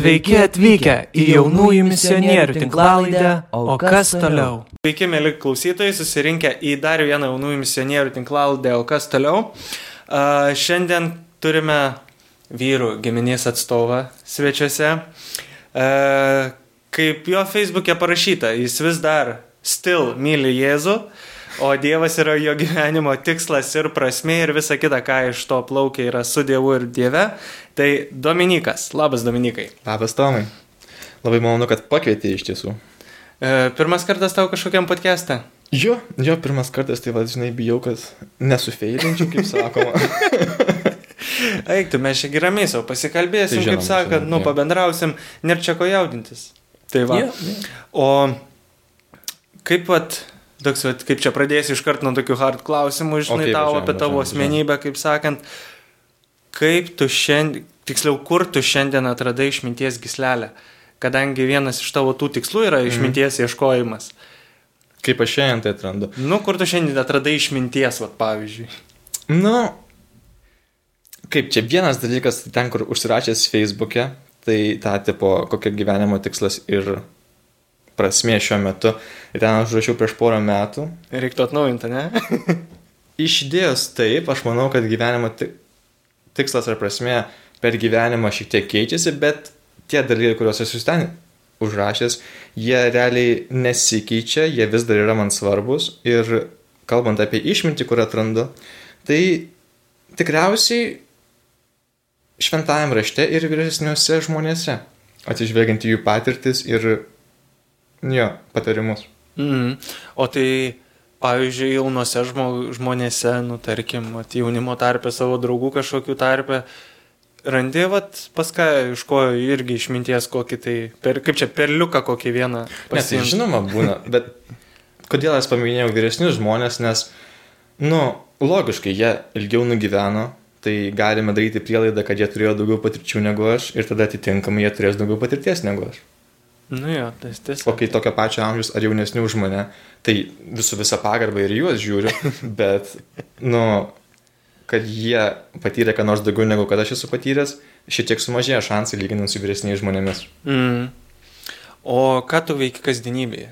Sveiki atvykę į jaunųjų misionierių tinklalaidę, o kas toliau? Sveiki, mėly klausytojai, susirinkę į dar vieną jaunųjų misionierių tinklalaidę, o kas toliau. Uh, šiandien turime vyrų giminės atstovą svečiuose. Uh, kaip jo Facebook'e parašyta, jis vis dar still myli Jėzų, o Dievas yra jo gyvenimo tikslas ir prasme ir visa kita, ką iš to plaukia yra su Dievu ir Dieve. Tai Dominikas, labas Dominikai. Labas Tomai. Labai malonu, kad pakvietė iš tiesų. E, pirmas kartas tau kažkokiam podcast'e? Jo, jo, pirmas kartas, tai vadinai, bijau, kad nesufeilinčiau, kaip sakoma. Eik, tu mes čia geramiai savo pasikalbėsim, Tai žinom, kaip sakant, žinom, nu, jo. pabendrausim, nėra čia ko jaudintis. Tai va. Jo, jo. O kaip vat, toks, vat, kaip čia pradėsiu iš karto nuo tokių hard klausimų, žinai, Okei, tau apie tavo asmenybę, kaip sakant, kaip tu šiandien, tiksliau, kur tu šiandien atradai išminties gislelę, kadangi vienas iš tavo tų tikslų yra Mhm. išminties ieškojimas. Kaip aš šiandien tai atrandu. Nu, kur tu šiandien atradai išminties, vat, pavyzdžiui. Nu, kaip čia vienas dalykas, tai ten, kur užsirašęs Facebook'e, tai tą tipo, kokia gyvenimo tikslas ir prasmė šiuo metu. Ir ten aš rašiau prieš porą metų. Reiktų atnaujinti, ne? Iš idėjos taip, aš manau, kad gyvenimo ti- tikslas ar prasmė per gyvenimą šiek tiek keičiasi, bet tie dalykai, kuriuos esu ten užrašęs, jie realiai nesikeičia, jie vis dar yra man svarbus. Ir kalbant apie išmintį, kur atrandu, tai tikriausiai šventajame rašte ir vyresniuose žmonėse, atsižvelgiant į jų patirtis ir jo patarimus. Mm. O tai, pavyzdžiui, jaunose žmo, žmonėse, nu, tarkim, vat, jaunimo tarpe, savo draugų kažkokių tarpe, randi, vat, pas ką, iš ko irgi išminties kokį tai, per, kaip čia, perliuką kokį vieną. Ne, tai pasiimt. žinoma būna, bet kodėl aš paminėjau vyresnius žmonės, nes, nu, logiškai, jie ilgiau nugyveno, tai galime daryti prielaidą, kad jie turėjo daugiau patirčių negu aš ir tada atitinkamai jie turės daugiau patirties negu aš. Nu jo, tai O tiesiog. kai tokio pačio amžiaus ar jaunesnių už mane, tai visų visą pagarbą ir juos žiūriu, bet, nu, kad jie patyrė ką nors daugiau negu kad aš esu patyręs, šiek tiek sumažėjo šansai lyginant su vyresniais žmonėmis. Mm. O ką tu veiki kasdienybėje?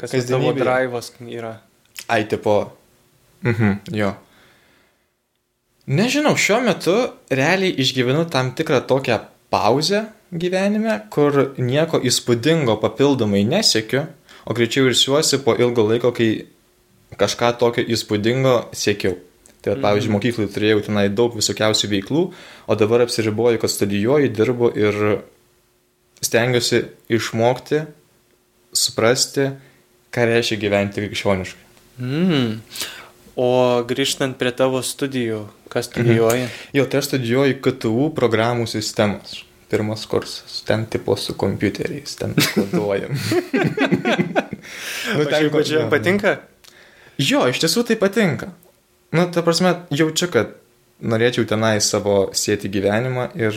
Kas tas tavo Kasdienybėje? drivas yra? Ai, tipo. Mhm, jo. Nežinau, šiuo metu realiai išgyvenu tam tikrą tokią pauzę gyvenime, kur nieko įspūdingo papildomai nesiekiu, o greičiau ir siuosi po ilgo laiko, kai kažką tokio įspūdingo siekiau. Tai, vat, pavyzdžiui, mokyklai turėjau tenai daug visokiausių veiklų, o dabar apsiriboju, kad studijuoju, dirbu ir stengiuosi išmokti, suprasti, ką reiškia gyventi krikščioniškai. Mm. O grįžtant prie tavo studijų, kas studijuoji? Jo, tai aš studijuoju KTU programų sistemas. Pirmas kursas. Ten tipo su kompiuteriais, ten koduojam. Nu, ten, ko- čia patinka? Jo, iš tiesų tai patinka. Nu, ta prasme, jaučiu, kad norėčiau tenai savo sėti gyvenimą ir...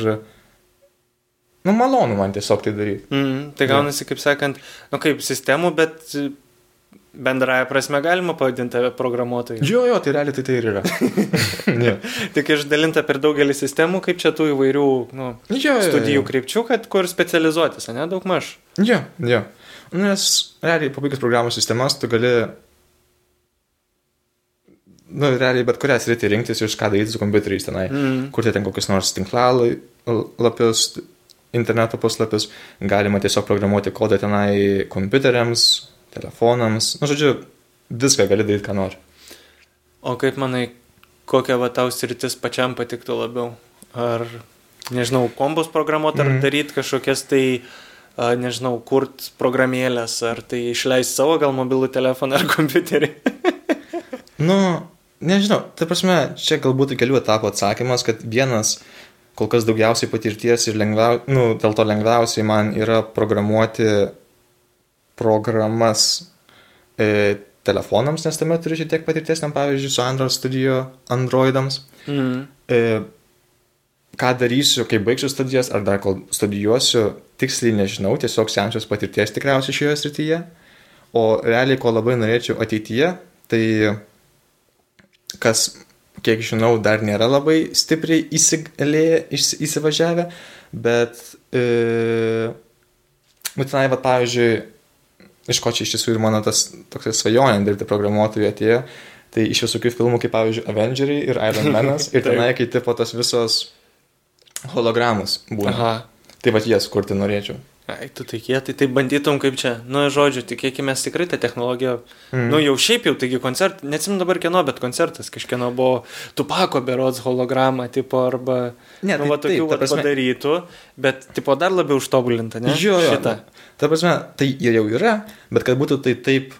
Nu, malonu man tiesiog tai daryti. Mm, tai gaunasi, kaip sakant, nu kaip sistemų, bet bendraja prasme galima pavadinti tave programuotoju. Jo, jo, tai realiai tai tai ir yra. Tik išdalinta per daugelį sistemų, kaip čia tų įvairių nu, Jo, jo, studijų jo. krypčių, kad kur specializuotis, ne, daug maž. Jo, jo. Nes realiai pabaigus programų sistemas tu gali, nu, realiai bet kurią sritį rinktis iš ką daryti su kompiuteriais tenai. Mm. Kurti ten kokius nors tinklalapius, interneto puslapius, galima tiesiog programuoti kodą tenai kompiuteriams, telefonams, nu, žodžiu, viską gali daryti, ką nori. O kaip manai, kokia va tau sritis pačiam patiktų labiau? Ar, nežinau, kombus programuoti, ar Mhm. daryti kažkokias tai, nežinau, kurt programėlės, ar tai išleisti savo gal mobilų telefoną ar kompiuterį? Nu, nežinau, tai prasme, čia galbūt kelių etapų atsakymas, kad vienas kol kas daugiausiai patirties ir lengviausiai, nu, dėl to lengviausiai man yra programuoti programas e, telefonams, nes tame turiu šiek tiek patirties, ten pavyzdžiui, su Android Studio Androidams. Mm. E, ką darysiu, kai baigsiu studijas, ar dar kol studijuosiu, tiksliai nežinau, tiesiog semsiuos patirties tikriausiai šioje srityje. O realiai, ko labai norėčiau ateityje, tai kas, kiek žinau, dar nėra labai stipriai įsigalėję, įs- įsivažiavę, Bet, e, būtinai, va, pavyzdžiui, iš ko čia iš tiesų ir mano tas toks svajonė dirbti programuotojų atėjo, tai iš visokių filmų, kaip pavyzdžiui, Avengeriai ir Iron Manas, ir tenai, kai tipo tos visos hologramos būna. Aha. Tai va, jas kurti norėčiau. Ai, tu tikėtai, tai bandytum kaip čia. Nu, žodžiu, tikėkime tikrai tą technologiją. Mm. Nu, jau šiaip jau, taigi koncert, neatsim dabar kieno, bet koncertas kažkieno buvo Tupako berods hologramą, tipo, arba... Ne, nu, tai va, tokių taip, prasme- padarytų, bet, tipo, dar labiau užtobulinta, ne? Jo, jo. Šitą. Ta prasme, tai jau yra, bet kad būtų tai taip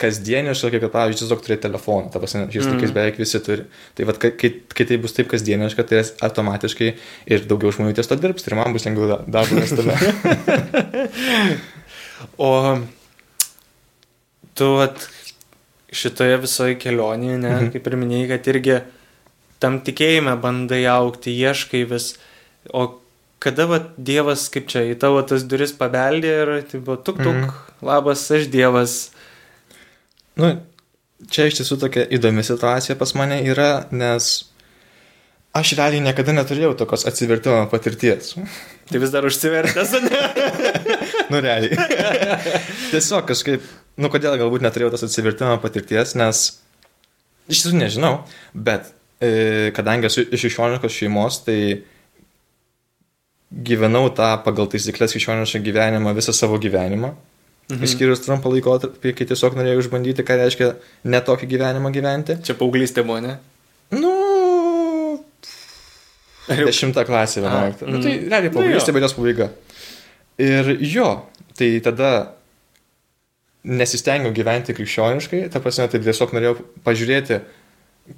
kasdieniška, kaip, pavyzdžiui, tiesiog turėti telefoną. Ta prasme, šiais Mhm. laikais beveik visi turi. Tai vad, kai, kai, tai bus taip kasdieniška, tai automatiškai ir daugiau žmonių ties to dirbs ir man bus lengviau da- darbą rasti tame. O tu vat, šitoje visoje kelionėje, ne, Mhm. mhm. kaip ir minėjai, kad irgi tam tikėjime bandai aukti, ieškai vis. O kada vat, Dievas, kaip čia, į tavo tas duris pabeldė ir tai buvo tuk tuk, Mhm. mhm. labas, aš Dievas. Nu, čia iš tiesų tokia įdomi situacija pas mane yra, nes aš realiai niekada neturėjau tokios atsivertimo patirties. Tai vis dar užsivertęs, ne? Nu, realiai. Tiesiog kažkaip, nu, kodėl galbūt neturėjau tos atsivertimo patirties, nes iš tiesų nežinau, bet e, kadangi esu iš išioniškos šeimos, tai gyvenau tą pagal taisyklės išionišką gyvenimą visą savo gyvenimą. Mhm. Išskyrus trumpą laikotarpį, kai tiesiog norėjau išbandyti, ką reiškia netokį gyvenimą gyventi. Čia paauglystė buvo, ne? Nu, Dešimtą klasę, A, 11. Nu, tai mm. realiai Nu, paauglystė, bet jos pabaiga. Ir jo, tai tada nesistengiau gyventi krikščioniškai, ta prasme, tai tiesiog norėjau pažiūrėti,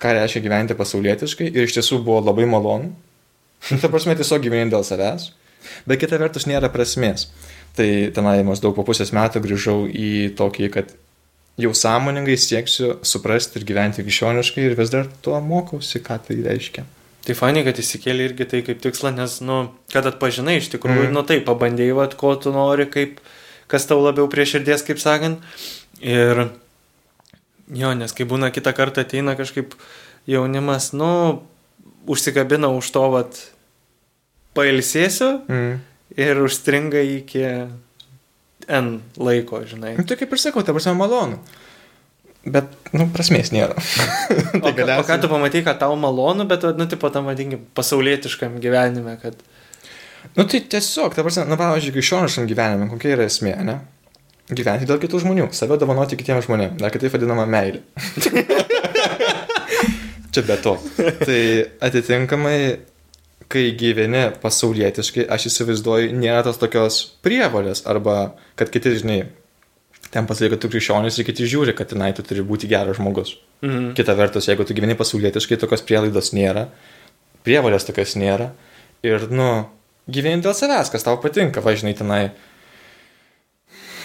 ką reiškia gyventi pasaulietiškai ir iš tiesų buvo labai malonu. Ta prasme, tiesiog gyveni dėl savęs. Bet kita vertus nėra prasmės. Tai tenai maždaug po pusės metų grįžau į tokį, kad jau sąmoningai sieksiu suprasti ir gyventi krikščioniškai ir vis dar tuo mokausi, ką tai reiškia. Tai fani, kad įsikėlė irgi tai kaip tikslą, nes, nu, kad atpažinai iš tikrųjų, Mm. nu tai pabandėjai, vat, ko tu nori, kaip, kas tau labiau prie širdies, kaip sakant. Ir jo, nes kai būna kitą kartą ateina kažkaip jaunimas, nu, užsikabina už to, vat, pailsėsiu Mm. Ir užstringa iki N laiko, žinai. Nu, tai kaip ir sakau, ta prasme malonu. Bet, nu, prasmės nėra. O, tai ką- o ką tu pamatai, kad tau malonu, bet, nu, tipo, tam vadinkim, pasaulietiškam gyvenime, kad... Nu, tai tiesiog, ta prasme, nu, pavyzdžiui, krikščioniškam gyvenime, kokia yra esmė, ne? Gyventi dėl kitų žmonių, save dovanoti kitiems žmonėms, dar kitaip vadinama meilė. Čia be to. Tai atitinkamai, kai gyveni pasaulietiškai, aš įsivaizduoju, nėra tos tokios prievalės, arba kad kiti, žinai, ten pasakai, kad tu krikščionis ir kiti žiūri, kad tenai tu turi būti geras žmogus. Mhm. Kita vertus, jeigu tu gyveni pasaulietiškai, tokios prielaidos nėra, prievalės tokios nėra. Ir, nu, gyveni dėl savęs, kas tau patinka, važinai tenai.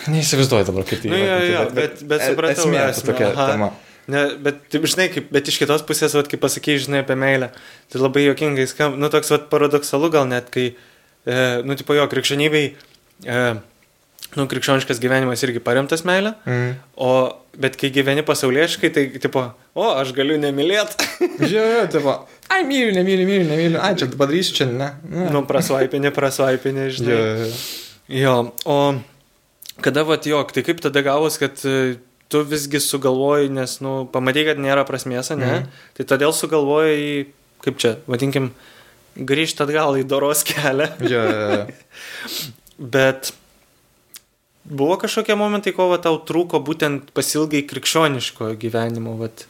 Neįsivaizduoju dabar, kaip tai Nu, jo, jo, bet- bet supratau esmė, ta esmę, tokia aha. tema. Ne, bet, žinai, kaip, bet iš kitos pusės, vat, kaip pasakėjai, žinai, apie meilę, tai labai jokingai skamba, nu, toks, vat, paradoksalu gal net, kai, e, nu, tipo, jo, krikščionybei, e, nu, krikščioniškas gyvenimas irgi paremtas meilė, Mm. o, bet kai gyveni pasaulieškai, tai, tipo, o, aš galiu nemylėti, Žiūrėjau, jo, va, ai, myliu, nemyliu, myliu, nemyliu, ai, čia padarysiu, čia ne. ne. nu, prasvaipinė, prasvaipinė, jo, žinai. jo, jo. Jo, o kada, vat, jo, tai kaip tada gavos, kad e, tu visgi sugalvoji, nes, nu, pamatai, kad nėra prasmės, ne? Mm. Tai todėl sugalvoji, kaip čia, vadinkim, grįžti atgal į doros kelią. Jo, jo, jo. Bet buvo kažkokie momentai, ko va, tau trūko būtent pasilgai krikščioniško gyvenimo, vat.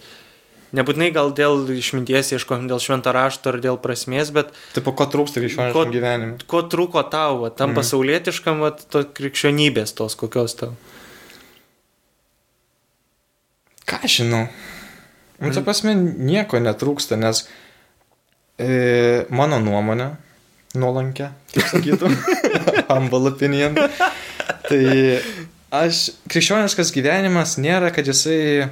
Nebūtinai gal dėl išminties ieškojom, dėl šventą rašto ar dėl prasmės, bet Tai po ko trūksta krikščioniškam gyvenime? ko trūko tau, va, tam mm. pasaulietiškam, va, to krikščionybės tos kokios tau. Ką žinau? Nu, ta prasme, nieko netrūksta, nes e, mano nuomonė, nuolankė, kaip sakytų, humble opinion, tai aš, krikščioniškas gyvenimas nėra, kad jisai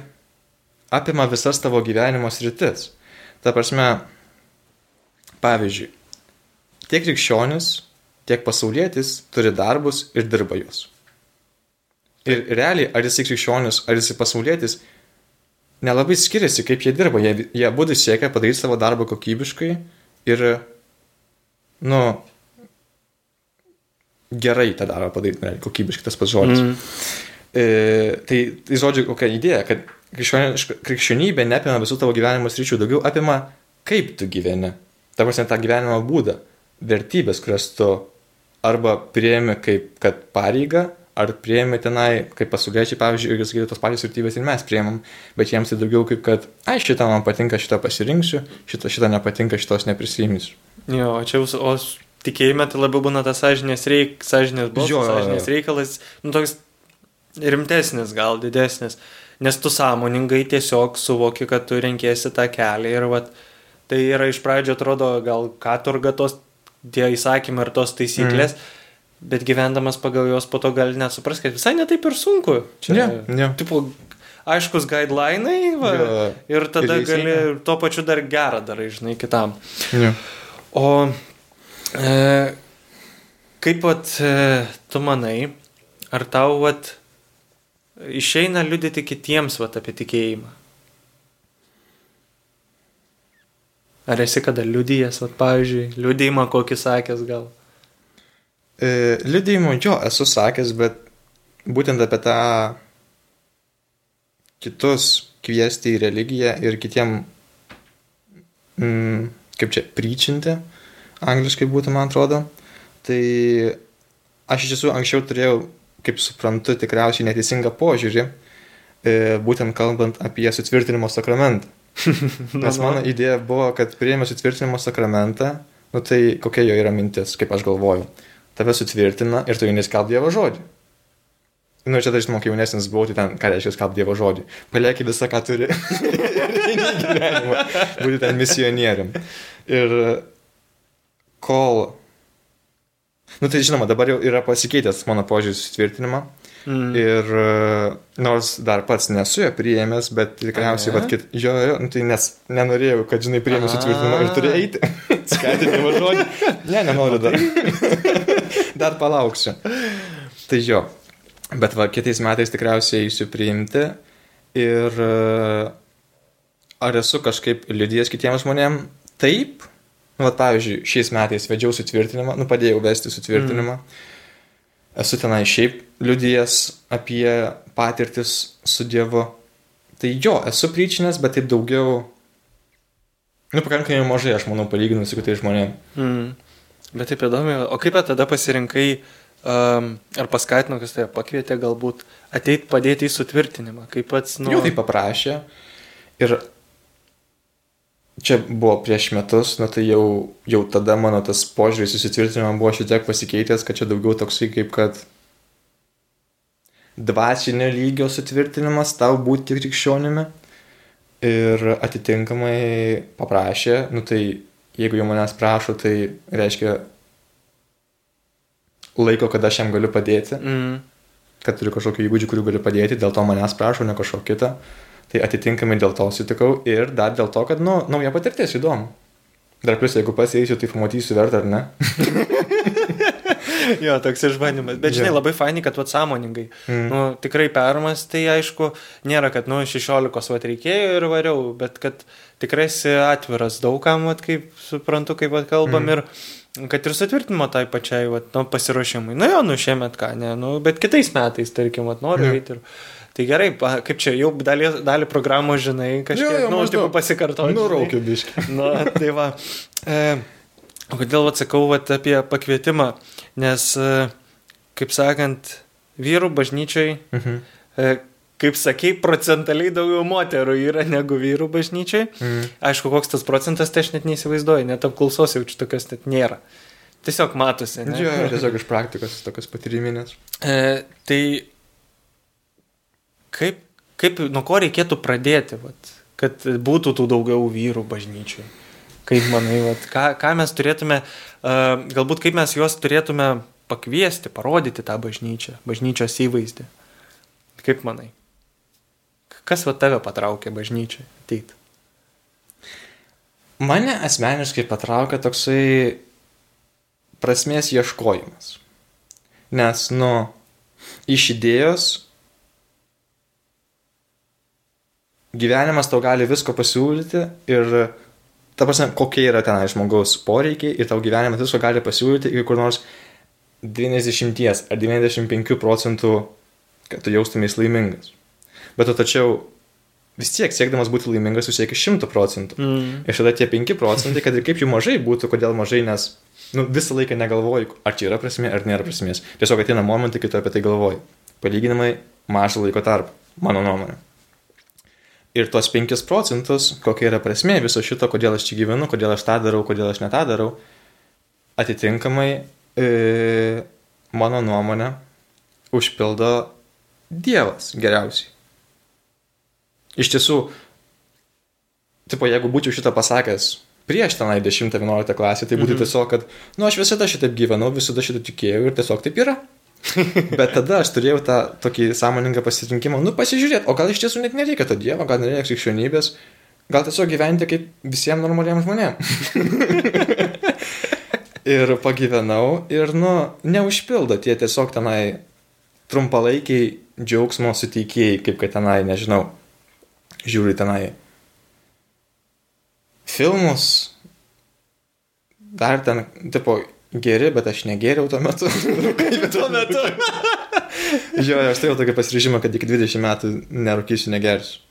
apima visas tavo gyvenimo sritis. Ta prasme, pavyzdžiui, tiek krikščionis, tiek pasaulietis turi darbus ir dirba juos. Ir realiai, ar jisai krikščionis, ar jisai pasaulietis, nelabai skiriasi, kaip jie dirba. Jie, jie būdų siekia padaryti savo darbą kokybiškai ir, nu, gerai tą daro padaryti, ne, kokybiškai tas pats žodis. Mm. E, tai, tai žodžiu, kokia idėja, kad krikščionybė neapima visų tavo gyvenimo sričių, daugiau apima, kaip tu gyveni. Ta prasme, tą gyvenimo būdą, vertybės, kurias tu arba prieimi kaip kad pareiga, ar prieimi tenai, kaip pasauliečiai, pavyzdžiui, irgi sakyti tos pačios vertybės ir mes priemam, bet jiems tai daugiau kaip kad, ai, šitą man patinka, šitą pasirinksiu, šitą, šitą nepatinka, šitos neprisimsiu. Jo, čia, jūs- o tikėjime tai labiau būna tas sąžinės, reik, sąžinės balsas, sąžinės reikalas, nu toks rimtesnis gal, didesnis, nes tu sąmoningai tiesiog suvoki, kad tu renkėsi tą kelią ir vat, tai yra iš pradžio atrodo gal katurga tos tie įsakymai ir tos taisyklės, mm. Bet gyvendamas pagal juos po to gali nesupras, kad visai netaip ir sunku. Ne, ne. Tipo, aiškus guidelinai va, Jo, ir tada ir gali tuo pačiu dar gerą darai, žinai, kitam. Ne. O e, kaip pat e, tu manai, ar tau vat, išeina liudyti kitiems vat, apie tikėjimą? Ar esi kada liudijęs, vat, pavyzdžiui, liudijimą kokį sakęs gal? E, liudijimo jo esu sakęs, bet būtent apie tą kitus kviesti į religiją ir kitiem, mm, kaip čia, pryčinti, angliškai būtų, man atrodo. Tai aš iš tiesų anksčiau turėjau, kaip suprantu, tikriausiai neteisingą požiūrį, e, būtent kalbant apie sutvirtinimo sakramentą. Nes mano idėja buvo, kad priėmė sutvirtinimo sakramentą, nu tai kokia jo yra mintis, kaip aš galvoju. Tave sutvirtina ir tu eini skelbti Dievo žodį. Nu, čia, žinoma, kai jaunesnis buvau, tai ten, ką reiškia skelbti Dievo žodį. Palieki visą, ką turi. gyvenimą. Būti ten misionierium. Ir kol... Nu, tai žinoma, dabar jau yra pasikeitęs mano požiūris sutvirtinimą. Mm. Ir nors dar pats nesu jo priėmęs, bet tikriausiai, vad, kit, jo, jo, nu, tai nes nenorėjau, kad, žinai, priėmė sutvirtinimą ir turi eiti. Skatinimo žodį. Ne, nenoriu dar. dar palauksiu. Tai jo. Bet va, kitais metais tikriausiai eisiu priimti. Ir e, ar esu kažkaip liudijęs kitiems žmonėms? Taip. Nu, va, pavyzdžiui, šiais metais vedžiau sutvirtinimą, nu, padėjau vesti sutvirtinimą. Mm. Esu tenai šiaip liudijęs apie patirtis su Dievu. Tai jo, esu pryčinęs, bet taip daugiau, nu, pakankamai mažai, aš manau, palyginus su kitais žmonėmis. Mm. Bet taip įdomu, o kaip tada pasirinkai, um, ar paskatino, kas tave pakvietė galbūt ateit padėti į sutvirtinimą, kaip pats, nu... Jau tai paprašė. Ir čia buvo prieš metus, nu tai jau, jau tada mano tas požiūris įsitvirtinimą buvo šiek tiek pasikeitęs, kad čia daugiau toksai kaip kad dvasinio lygio sutvirtinimas tau būti krikščionimi. Ir atitinkamai paprašė, nu tai jeigu jau manęs prašo, tai reiškia laiko, kada aš jam galiu padėti Mm. kad turiu kažkokių įgūdžių, kurių galiu padėti, dėl to manęs prašo, ne kažko kito. Tai atitinkamai dėl to sutikau ir dar dėl to, kad, nu, nauja patirtis įdomu. Dar plus, jeigu pasieisiu, tai pamatysiu vertą ar ne. Jo, toks išbandymas. Bet žinai, Jo. labai fainai, kad vat sąmoningai. Mm. Nu, tikrai permas, tai aišku, nėra, kad, nu, 16 vat reikėjo ir variau, bet kad tikrai esi atviras daugam, vat kaip suprantu, kaip vat kalbam Mm. ir kad ir sutvirtinimo tai pačiai, vat, nu, pasiruošimui. Nu jo, nu, šiemet ką, ne, nu, bet kitais metais, tarkim, vat, noriu Jo. eiti ir... Tai gerai, kaip čia, jau dalį, dalį programos žinai, kažkiek, nu, aš taip pasikartoju. žinai. Nuraukiu biškai. Na, tai va. E, o kodėl atsakau vat, apie pakvietimą? Nes, e, kaip sakant, vyrų bažnyčiai, Mhm. e, kaip sakei, procentaliai daugiau moterų yra negu vyrų bažnyčiai. Mhm. Aišku, koks tas procentas, tai aš net neįsivaizduoju, net apklausos jaučiu tokios net nėra. Tiesiog matosi. Ne? Jo, tiesiog iš praktikos, tokios patyriminės. E, tai kaip, kaip, nuo ko reikėtų pradėti, vat, kad būtų tų daugiau vyrų bažnyčiai? Kaip manai, vat, ką, ką mes turėtume, uh, galbūt kaip mes juos turėtume pakviesti, parodyti tą bažnyčią, bažnyčios įvaizdį? Kaip manai? Kas va tave patraukė bažnyčiai ateit? Mane asmeniškai patraukia toksai prasmės ieškojimas. Nes, nu, iš idėjos gyvenimas tau gali visko pasiūlyti ir ta prasme, kokie yra tenai žmogaus poreikiai ir tau gyvenimas visko gali pasiūlyti ir kur nors 90 ar 95 procentų, kad tu jaustumės laimingas. Bet tu tačiau vis tiek siekdamas būti laimingas, tu sieki 100 procentų. Mm. Ir tada tie 5 procentai, kad ir kaip jų mažai būtų, kodėl mažai, nes nu, visą laiką negalvoju, ar čia yra prasmė, ar nėra prasmės. Tiesiog ateina momentai, kai tu apie tai galvoji. Palyginamai mažą laiko tarpą, mano nuomonė. Ir tuos 5 procentus, kokia yra prasmė viso šito, kodėl aš čia gyvenu, kodėl aš tą darau, kodėl aš netą darau, atitinkamai, e, mano nuomonė, užpildo Dievas geriausiai. Iš tiesų, tipo, jeigu būčiau šitą pasakęs prieš tenai 10-11 klasę, tai būtų Mhm. tiesiog, kad, nu, aš visada šitaip gyvenau, visada šitą tikėjau ir tiesiog taip yra. Bet tada aš turėjau tą tokį sąmoningą pasirinkimą, nu, pasižiūrėti, o gal iš tiesų net nereikia to Dievo, gal nereikia krikščionybės, gal tiesiog gyventi kaip visiems normaliems žmonėms. ir pagyvenau ir, nu, neužpildo tie tiesiog tenai trumpalaikiai džiaugsmo suteikėjai, kaip kad tenai, nežinau, žiūri tenai filmus, dar ten, tipo, geri, bet aš negeriau tuo metu. kaip tuo metu. jo, aš turėjau tokį pasiryžimą, kad iki 20 metų nerūkysiu, negersiu.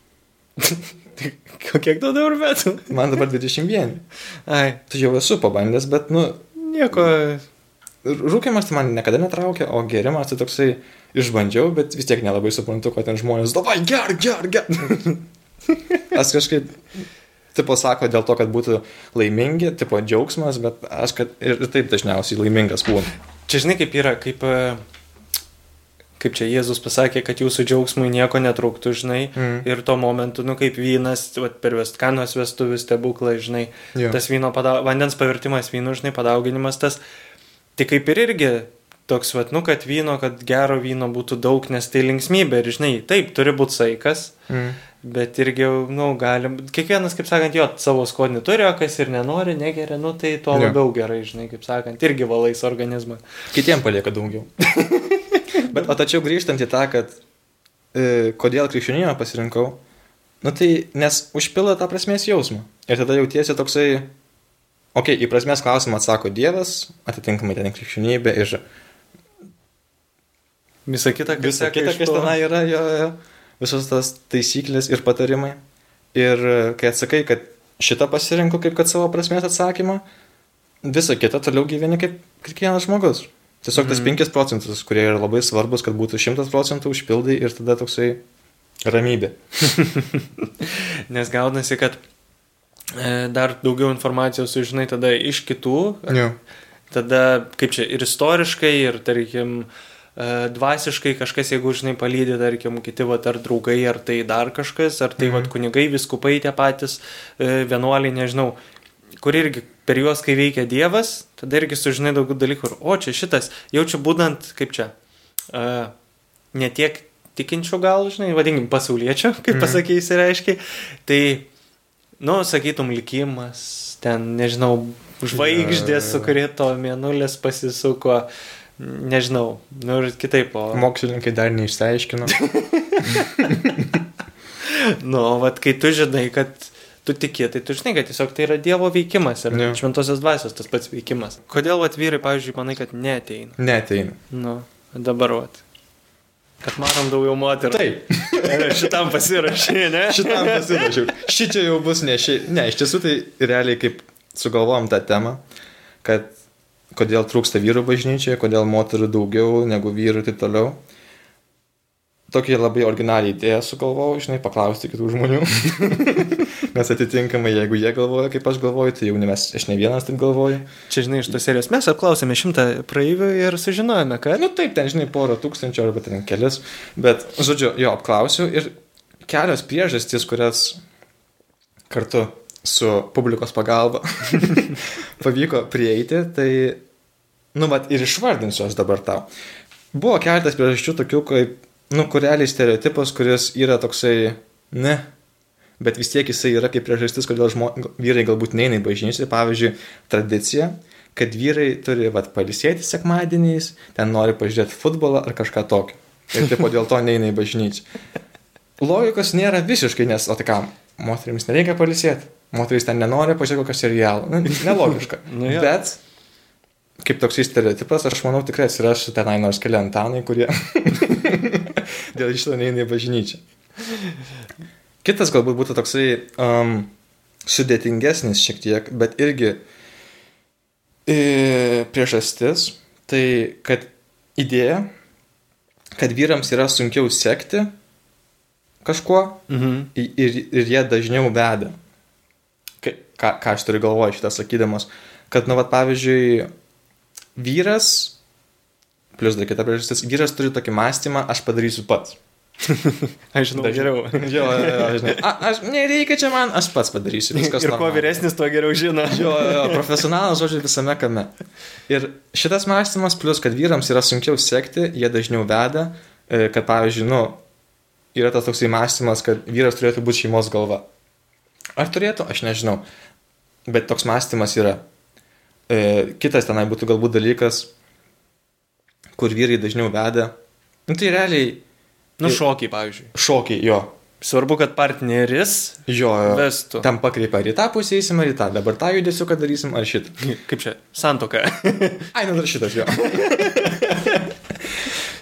Kiek tau dabar metų? Man dabar 21. Ai, Tai jau esu pabandęs, bet, nu, nieko. rūkimas tai man niekada netraukia, o gerimas tai toksai išbandžiau, bet vis tiek nelabai suprantu, ko ten žmonės, davai, ger, ger, ger. Aš kažkaip, tipo, sako dėl to, kad būtų laimingi, tipo, džiaugsmas, bet aš kad ir taip dažniausiai laimingas būnu. Čia žinai, kaip yra, kaip, e, kaip čia Jėzus pasakė, kad jūsų džiaugsmui nieko netrūktų, žinai. Mm. Ir tuo momentu, nu kaip vynas, vat, per Vestkanos vestuvių stebuklą, žinai, Jo. tas vyno pada, vandens pavirtimas vynu, žinai, padauginimas tas. Tai kaip ir irgi toks, vat, nu, kad vyno, kad gero vyno būtų daug, nes tai linksmybė. Ir, žinai, taip, turi būti saikas, Mm. bet irgi, nu, galim, kiekvienas, kaip sakant, jo savo skonį turi, o kas ir nenori, negeria, nu, tai tuo Jo. labiau gerai, žinai, kaip sakant, irgi valais organizmą. Kitiem palieka daugiau. bet, o tačiau grįžtant į tą, kad e, kodėl krikščionybę pasirinkau, nu tai nes užpildo tą prasmės jausmą. Ir tada jautiesi toksai, okei, okay, į prasmės klausimą atsako Dievas, atitinkamai ten krikščionybė ir Visa kita, kas Visa kita, kas tenai yra, jo, jo, visos tas taisyklės ir patarimai. Ir e, kai atsakai, kad šitą pasirinku kaip kad savo prasmės atsakymą, visą kitą toliau gyveni kaip kiekvienas žmogus. Tiesiog tas Mhm. 5 procentus, kurie yra labai svarbus, kad būtų 100 procentų užpildai ir tada toksai ramybė. Nes gaunasi, kad e, dar daugiau informacijos sužinai tada iš kitų, Jo. tada kaip čia ir istoriškai, ir tarkim, e, dvasiškai kažkas, jeigu žinai, palydė, tarkim, kiti, va, ar draugai, ar tai dar kažkas, ar tai, Mhm. va, kunigai, viskupai tie patys, e, vienuoliai, nežinau, kur irgi per juos, kai veikia Dievas, tada irgi sužinai daugiau dalykų, o čia šitas, jaučiu būdant, kaip čia, e, ne tiek tikinčių gal, žinai, vadinkim, pasaulietčių, kaip Mhm. pasakysi reiškia, tai, nu, sakytum, likimas, ten, nežinau, žvaigždės sukrito, mėnulis pasisuko, nežinau, nu ir kitaip, o... Mokslininkai dar neišsiaiškino. Nu, vat, kai tu žinai, kad tu tiki, tai tu žinai, kad tiesiog tai yra Dievo veikimas ir Jo. šventosios dvasios tas pats veikimas. Kodėl vat vyrai, pavyzdžiui, manai, kad neteina? Neteina. Nu, dabar vat. Kad matom daugiau moterų. Taip. Šitam pasirašė, ne? Šitam pasirašiau. Šičia jau bus ne ši. Ne, iš tiesų tai realiai kaip sugalvojom tą temą, kad kodėl trūksta vyrų bažnyčioje, kodėl moterų daugiau negu vyrų ir taip toliau. Tokį labai originalią idėją sugalvojau, žinai, paklausti kitų žmonių. Nes atitinkamai, jeigu jie galvoja, kaip aš galvoju, tai jau ne mes, aš ne vienas taip galvoju. Čia, žinai, iš tos serijos mes apklausėme šimtą praeivių ir sužinojome, kad... Nu taip, ten, žinai, porą tūkstančių arba ten kelias. Bet, žodžiu, jo, apklausiu ir kelios priežastys, kurias kartu su publikos pagalba pavyko prieiti, tai, nu, vat ir išvardinsiu aš dabar tau. Buvo keletas priežasčių tokių, kaip, nu, kureliai stereotipas, kuris yra toksai, ne, bet vis tiek jisai yra kaip priežastis, kodėl žmo, vyrai galbūt neina į bažnyčią. Pavyzdžiui, tradicija, kad vyrai turi, vat, palisėti sekmadieniais, ten nori pažiūrėti futbolą ar kažką tokio. Ir tipo dėl to neina į bažnyčią. Logikos nėra visiškai, nes, o tai kam, moteriams nereikia palisėti. Moteris ten nenori pažiūrėti kokią serialą. Nu, nelogiška. Nu jo. Bet kaip toksai stereotipas, aš manau tikrai atsiras tenai nors keli antanai, kurie dėl šito neina į bažnyčią. Kitas galbūt būtų toksai um, sudėtingesnis šiek tiek, bet irgi e, priežastis, tai kad idėja, kad vyrams yra sunkiau sekti kažkuo Mhm. ir, ir, ir jie dažniau veda. Ka- Ką, ką aš turiu galvoje šitą sakydamas, kad, nu, va, pavyzdžiui, vyras, plus dar kita priežastis, vyras turi tokį mąstymą, aš padarysiu pats. Aš žinau Dažniau. geriau. Jo, jo, žinai. A, aš nereikia čia man, aš pats padarysiu. Viskas Ir kuo normaliai. vyresnis, tuo geriau žino. Jo, jo, jo, profesionalas, žodžiu, visame kame. Ir šitas mąstymas, plus, kad vyrams yra sunkiau sekti, jie dažniau veda, e, kad, pavyzdžiui, nu, yra tas toksai mąstymas, kad vyras turėtų būti šeimos galva. Ar turėtų, aš nežinau. Bet toks mąstymas yra. E, kitas tenai būtų galbūt dalykas, kur vyrai dažniau veda. Nu, tai realiai Nu, šokiai, pavyzdžiui. šokiai, jo. Svarbu, kad partneris Jo, jo. vestų. Tam pakreipia, ar į tą pusę eisim, ar į tą. Dabar tą judesiu, kad darysim, ar šitą. Kaip čia? Santoka. Ai, nu dar šitas jo.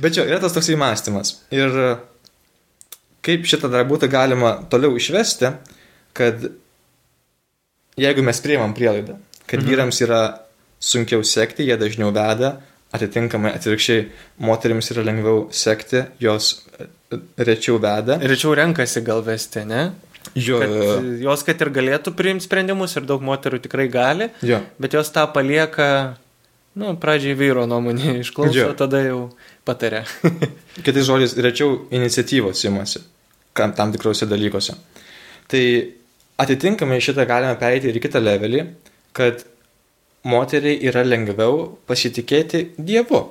Bet jo, yra tas toksai mąstymas. Ir kaip šitą dar būtų galima toliau išvesti, kad jeigu mes priemam prielaidą, kad Mhm. vyrams yra sunkiau sekti, jie dažniau veda, atitinkamai atvirkščiai moteriams yra lengviau sekti, jos e, rečiau veda. Rečiau renkasi gal vesti, ne? Jo, Kad, jo, jo. jos, kad ir galėtų priimti sprendimus ir daug moterų tikrai gali, jo. bet jos tą palieka, nu, pradžiai vyro nuomonė išklauso, Jo. tada jau patarė. Kitais žodžiais, rečiau iniciatyvos imasi tam tikrose dalykuose. Tai atitinkamai šitą galime pereiti ir į kitą levelį, kad moteriai yra lengviau pasitikėti Dievu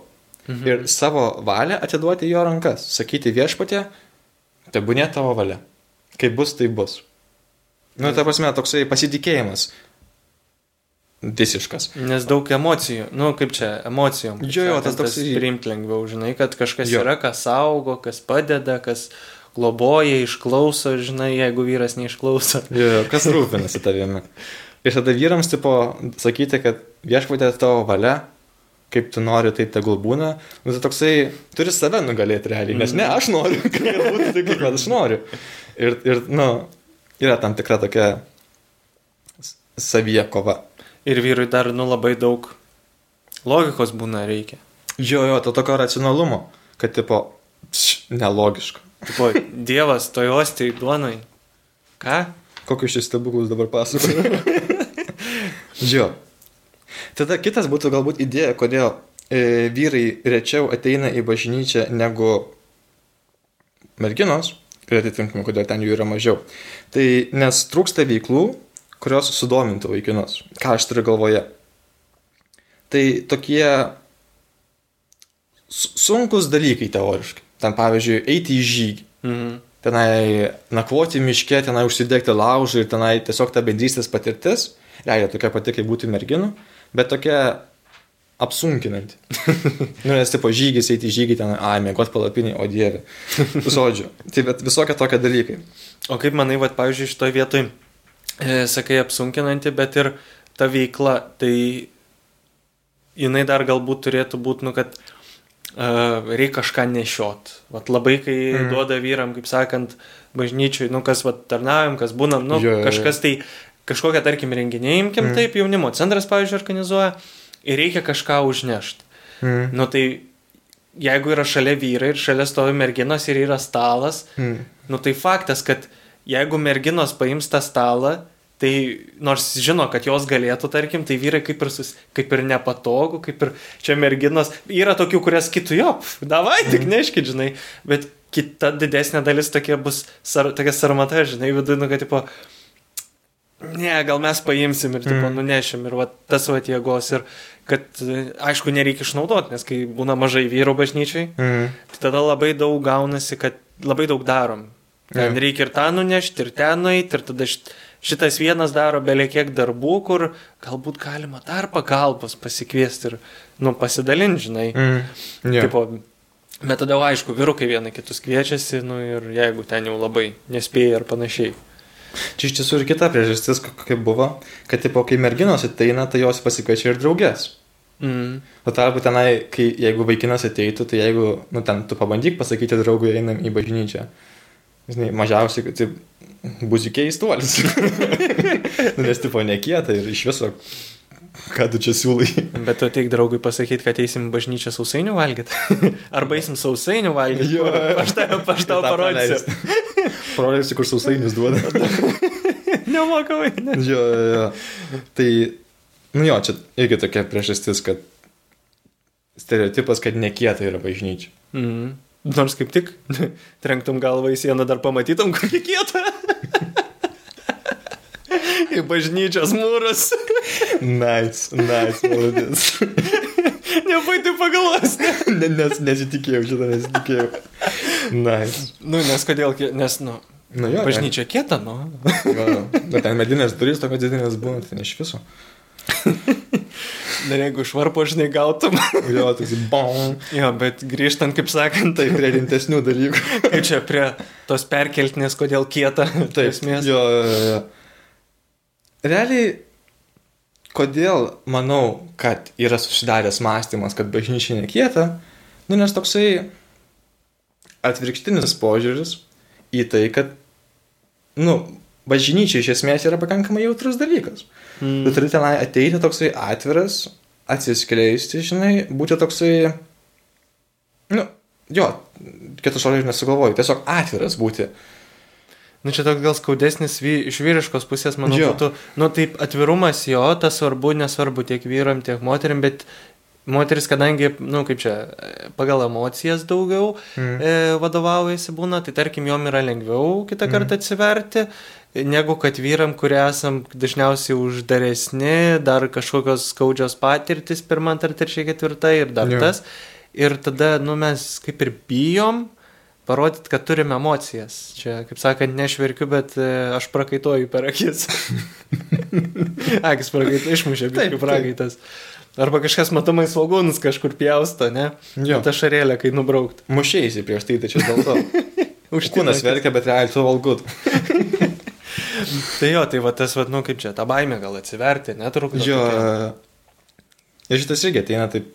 Mhm. ir savo valią atiduoti jo rankas, sakyti viešpatė, tebūnė tavo valia. Kaip bus, tai bus. Nu, ta prasme, toksai pasitikėjimas. Visiškas. Nes daug emocijų, nu, kaip čia, emocijom. Jo, jo, tas toks- Priimti lengviau, žinai, kad kažkas jo. yra, kas saugo, kas padeda, kas globoja, išklauso, žinai, jeigu vyras neišklauso. Jo, kas rūpinasi tavimi. Ir tada vyrams, tipo, sakyti, kad viešpatė tavo valia, kaip tu nori, taip tegul būna. Nu, tai toksai, turi save nugalėti realiai, nes ne, aš noriu, kad būtų taip, kaip aš noriu. Ir, ir, nu, yra tam tikra tokia savyje kova. Ir vyrui dar, nu, labai daug logikos būna reikia. Jo, jo, to tokio racionalumo, kad, tipo, pš, nelogiška. Tipo, Dievas toj ostiai duonai. Ką? Kokius šis stebuklus dabar pasakoju. jo. Tada kitas būtų galbūt idėja, kodėl e, vyrai rečiau ateina į bažnyčią negu merginos ir atitinkamai, kodėl ten jų yra mažiau. Tai nes trūksta veiklų, kurios sudomintų vaikinus. Ką aš turiu galvoje? Tai tokie su- sunkus dalykai teoriškai. Ten pavyzdžiui, eiti į žygį Mhm. tenai nakvoti miške, tenai užsidegti laužą ir tenai tiesiog ta bendrystės patirtis, realiai tokia pati kaip būti merginų, bet tokia apsunkinanti. nu, nes tipo žygis, eiti žygį ten, ai, mėgot palapinį, o dieve. Žodžiu. Tai bet visokie tokie dalykai. O kaip manai, va, pavyzdžiui, šitoje vietoje, e, sakai, apsunkinanti, bet ir ta veikla, tai jinai dar galbūt turėtų būti, nu, kad reikia kažką nešiot. Vat labai, kai mm. duoda vyram, kaip sakant, bažnyčiui, nu, kas vat, tarnaujam, kas būnam, nu, jo. kažkas tai, kažkokią, tarkim, renginį imkim, mm. taip, jaunimo centras, pavyzdžiui, organizuoja ir reikia kažką užnešti. Mm. Nu, tai jeigu yra šalia vyrai ir šalia stovi merginos ir yra stalas, Mm. Nu tai faktas, kad jeigu merginos paims tą stalą, tai nors žino, kad jos galėtų, tarkim, tai vyrai kaip ir, sus, kaip ir nepatogu, kaip ir čia merginos. Yra tokių, kurias kitų jo, davai, tik neškit, žinai, bet kita didesnė dalis tokia bus, sar, tokia sarmata, žinai, viduje, nu, kad, tipo, ne, gal mes paimsim ir, tipo, Mm. nunešim ir va, tas va jėgos ir kad, aišku, nereikia išnaudoti, nes kai būna mažai vyrų bažnyčiai, Mm. Tai tada labai daug gaunasi, kad labai daug darom. Ten Jo. reikia ir tą nunešti, ir ten nueiti, ir tada šit- šitas vienas daro beliekiek darbų, kur galbūt galima dar pagalbos pasikviesti ir, nu, pasidalinti, žinai. Mm. Jo. Tipo, bet tada, aišku, vyrukai vieni kitus kviečiasi, nu, ir jeigu ten jau labai nespėja ir panašiai. Čia iš tiesų ir kita priežastis, ko- kaip buvo, kad tipo, kai merginos ateina, tai jos pasikviečia ir draugės. Mm. O tarpu tenai, kai, jeigu vaikinas ateitų, tai jeigu, nu ten, tu pabandyk pasakyti draugui, einam į bažnyčią. Žinai, mažiausiai, tai bus keistuolis. nu, nes tipo nekieta ir iš viso, ką tu čia siūlai. Bet tu teik draugui pasakyti, kad eisim bažnyčią sausainių valgyti. Arba eisim sausainių valgyti. Jo. Aš tau, aš tau parodysiu. Parodysiu, kur sausainius duoda. Nemokamai. Ne. jo, jo. Tai, nu jo, čia irgi tokia priežastis, kad stereotipas, kad nekieta yra bažnyčia. Mm. Nors kaip tik trenktum galvą į sieną, dar pamatytum, kokie kieta. Į bažnyčios mūrus. Nice, nice, malodės. Nepaitį pagalvos. ne, nes nesitikėjau šitą, nesitikėjau. Nice. Nu, nes kodėl, nes, nu, Nu jo, bažnyčia kieta, nu. Va, bet ten medinės durys, tokios didelės būna, tai iš viso. Dar jeigu švarpo žinai gautum. Jo, toks bom. jo, bet grįžtant, kaip sakant, Tai prie rimtesnių dalykų. kaip čia prie tos perkeltinės, kodėl kieta. Taip, esmės. jo, jo, jo. Realiai, kodėl manau, kad yra susidaręs mąstymas, kad bažnyčia nekieta, nu nes toksai atvirkštinis požiūris į tai, kad, nu, bažnyčia iš esmės yra pakankamai jautrus dalykas. Mm. Tu turi tenai ateiti toksai atviras, atsiskleisti, žinai, būti toksai, nu, jo, kitus žodžius nesugalvoju, tiesiog atviras būti. Nu, čia toks gal skaudesnis vy, iš vyriškos pusės, manau, Jo. būtų, nu, taip, atvirumas jo, tas svarbu, nesvarbu tiek vyram, tiek moterim, bet moteris, kadangi, nu, kaip čia, pagal emocijas daugiau Mm. e, vadovaujasi būna, tai tarkim, jom yra lengviau kitą kartą atsiverti, negu kad vyram, kurie esam dažniausiai uždaresni, dar kažkokios skaudžios patirtis, pirmą, antrą, trečią, ketvirtą ir dar Jo. tas. Ir tada, nu, mes kaip ir bijom parodyti, kad turime emocijas. Čia, kaip sakant, nešverkiu, bet e, aš prakaituoju per akis. Akis prakaituoju, išmušė, Taip, kaip prakaitas. Arba kažkas matomai svagūnus kažkur pjausto, ne? Jo. Ta šarėlė, kai nubraukt. Mušėjai prieš tai, čia dėl to. Užtikrinai. Kūnas verkia, bet realiai tu valgut. Tai jo, tai va tas, va, nu kaip čia, ta baimė gal atsiverti, netrukdo. Jo. Ir šitas irgi ateina taip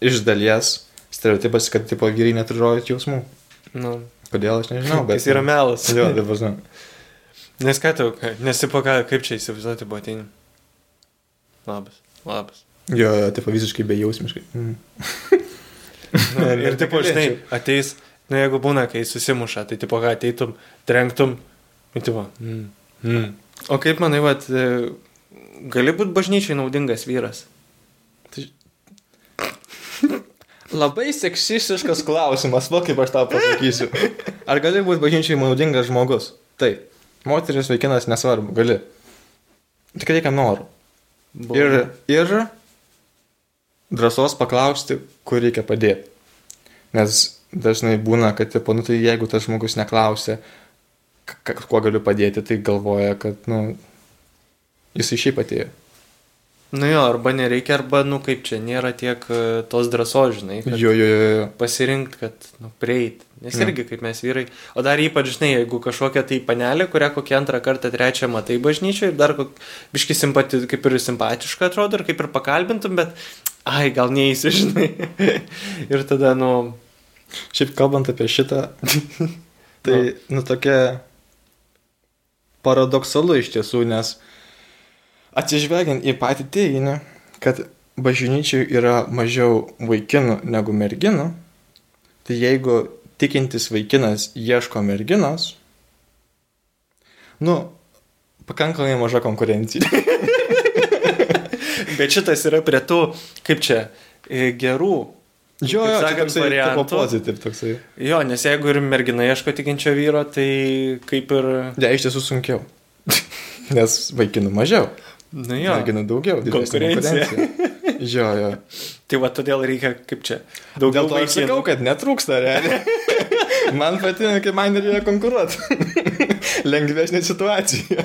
iš dalies stereotipas, kad tipo vyrai neturi rodyti jausmų. Nu, Kodėl aš nežinau, bet... jis yra melas. Jo, dabar žinau. Nes ką tu, nesipo ką, kaip čia įsivaizduoti buvo ateini. Labas, labas. Jo, tipo visiškai bejausmiškai. Mm. Nu, Ne, ir tipo, žinai, ateis, nu jeigu būna, kai susimuša, tai tipo, ką ateitum, trenktum, ir tipo, mm, mm. O kaip manai, vat, e, gali būti bažnyčiai naudingas vyras? Labai seksistiškas klausimas, va kaip aš tau pasakysiu. Ar gali būti bažnyčiai naudingas žmogus? Taip. Moteris, vaikinas, nesvarbu, gali. Tik reikia norų. Ir, ir drąsos paklausti, kur reikia padėti. Nes dažnai būna, kad, tipo, nu, tai jeigu tas žmogus k- kuo galiu padėti, tai galvoja, kad, nu, jisai šiaip atėjo. Nu jo, arba nereikia, arba, nu kaip čia, nėra tiek e, tos drąsos, žinai, Jo, jo, jo, jo. pasirinkti, kad, nu, prieit. Nes Jo. irgi, kaip mes vyrai, o dar ypač, žinai, jeigu kažkokia tai panelė, kurią kokią antrą kartą, trečią matai bažnyčioje ir dar kok, biški simpati, kaip ir simpatiška atrodo ir kaip ir pakalbintum, bet, ai, gal neįsi, žinai. ir tada, nu, Šiaip kalbant apie šitą, tai, nu, tokia paradoksalu iš tiesų, nes atsižvelgiant į patį teiginį, kad bažnyčiai yra mažiau vaikinų negu merginų, tai jeigu tikintis vaikinas ieško merginos, nu, pakankamai maža konkurencija. bet šitas yra prie tų, kaip čia, e, gerų. Jo, jo, sakant, toksai variantų. tipo pozityv toksai. Jo, nes jeigu ir mergina ieško tikinčio vyro, tai kaip ir, Ne, iš tiesų sunkiau. Nes vaikinų mažiau. Nu jo, Merginų daugiau. didesnė Konkurencija. konkurencija. Jo, jo. tai va todėl reikia, kaip čia, Dėl daugiau to aš sakau, kad netrūksta realiai. Man patinka, kai man reikia konkuruoti. Lengvesnė situacija.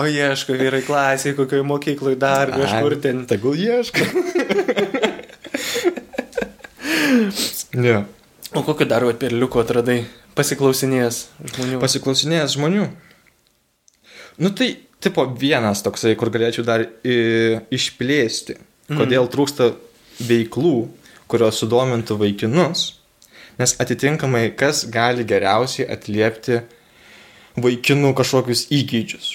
O ieško vyrai klasiai, kokioje mokykloje dar kažkur ten. Tegul ieško. jo. O kokiu dar vat perliuku atradai? Pasiklausinės žmonių. Pasiklausinėjęs žmonių. Nu tai, tipo, vienas toksai, kur galėčiau dar i, išplėsti. kodėl trūksta veiklų, kurios sudomintų vaikinus, nes atitinkamai kas gali geriausiai atliepti vaikinų kažkokius įgūdžius.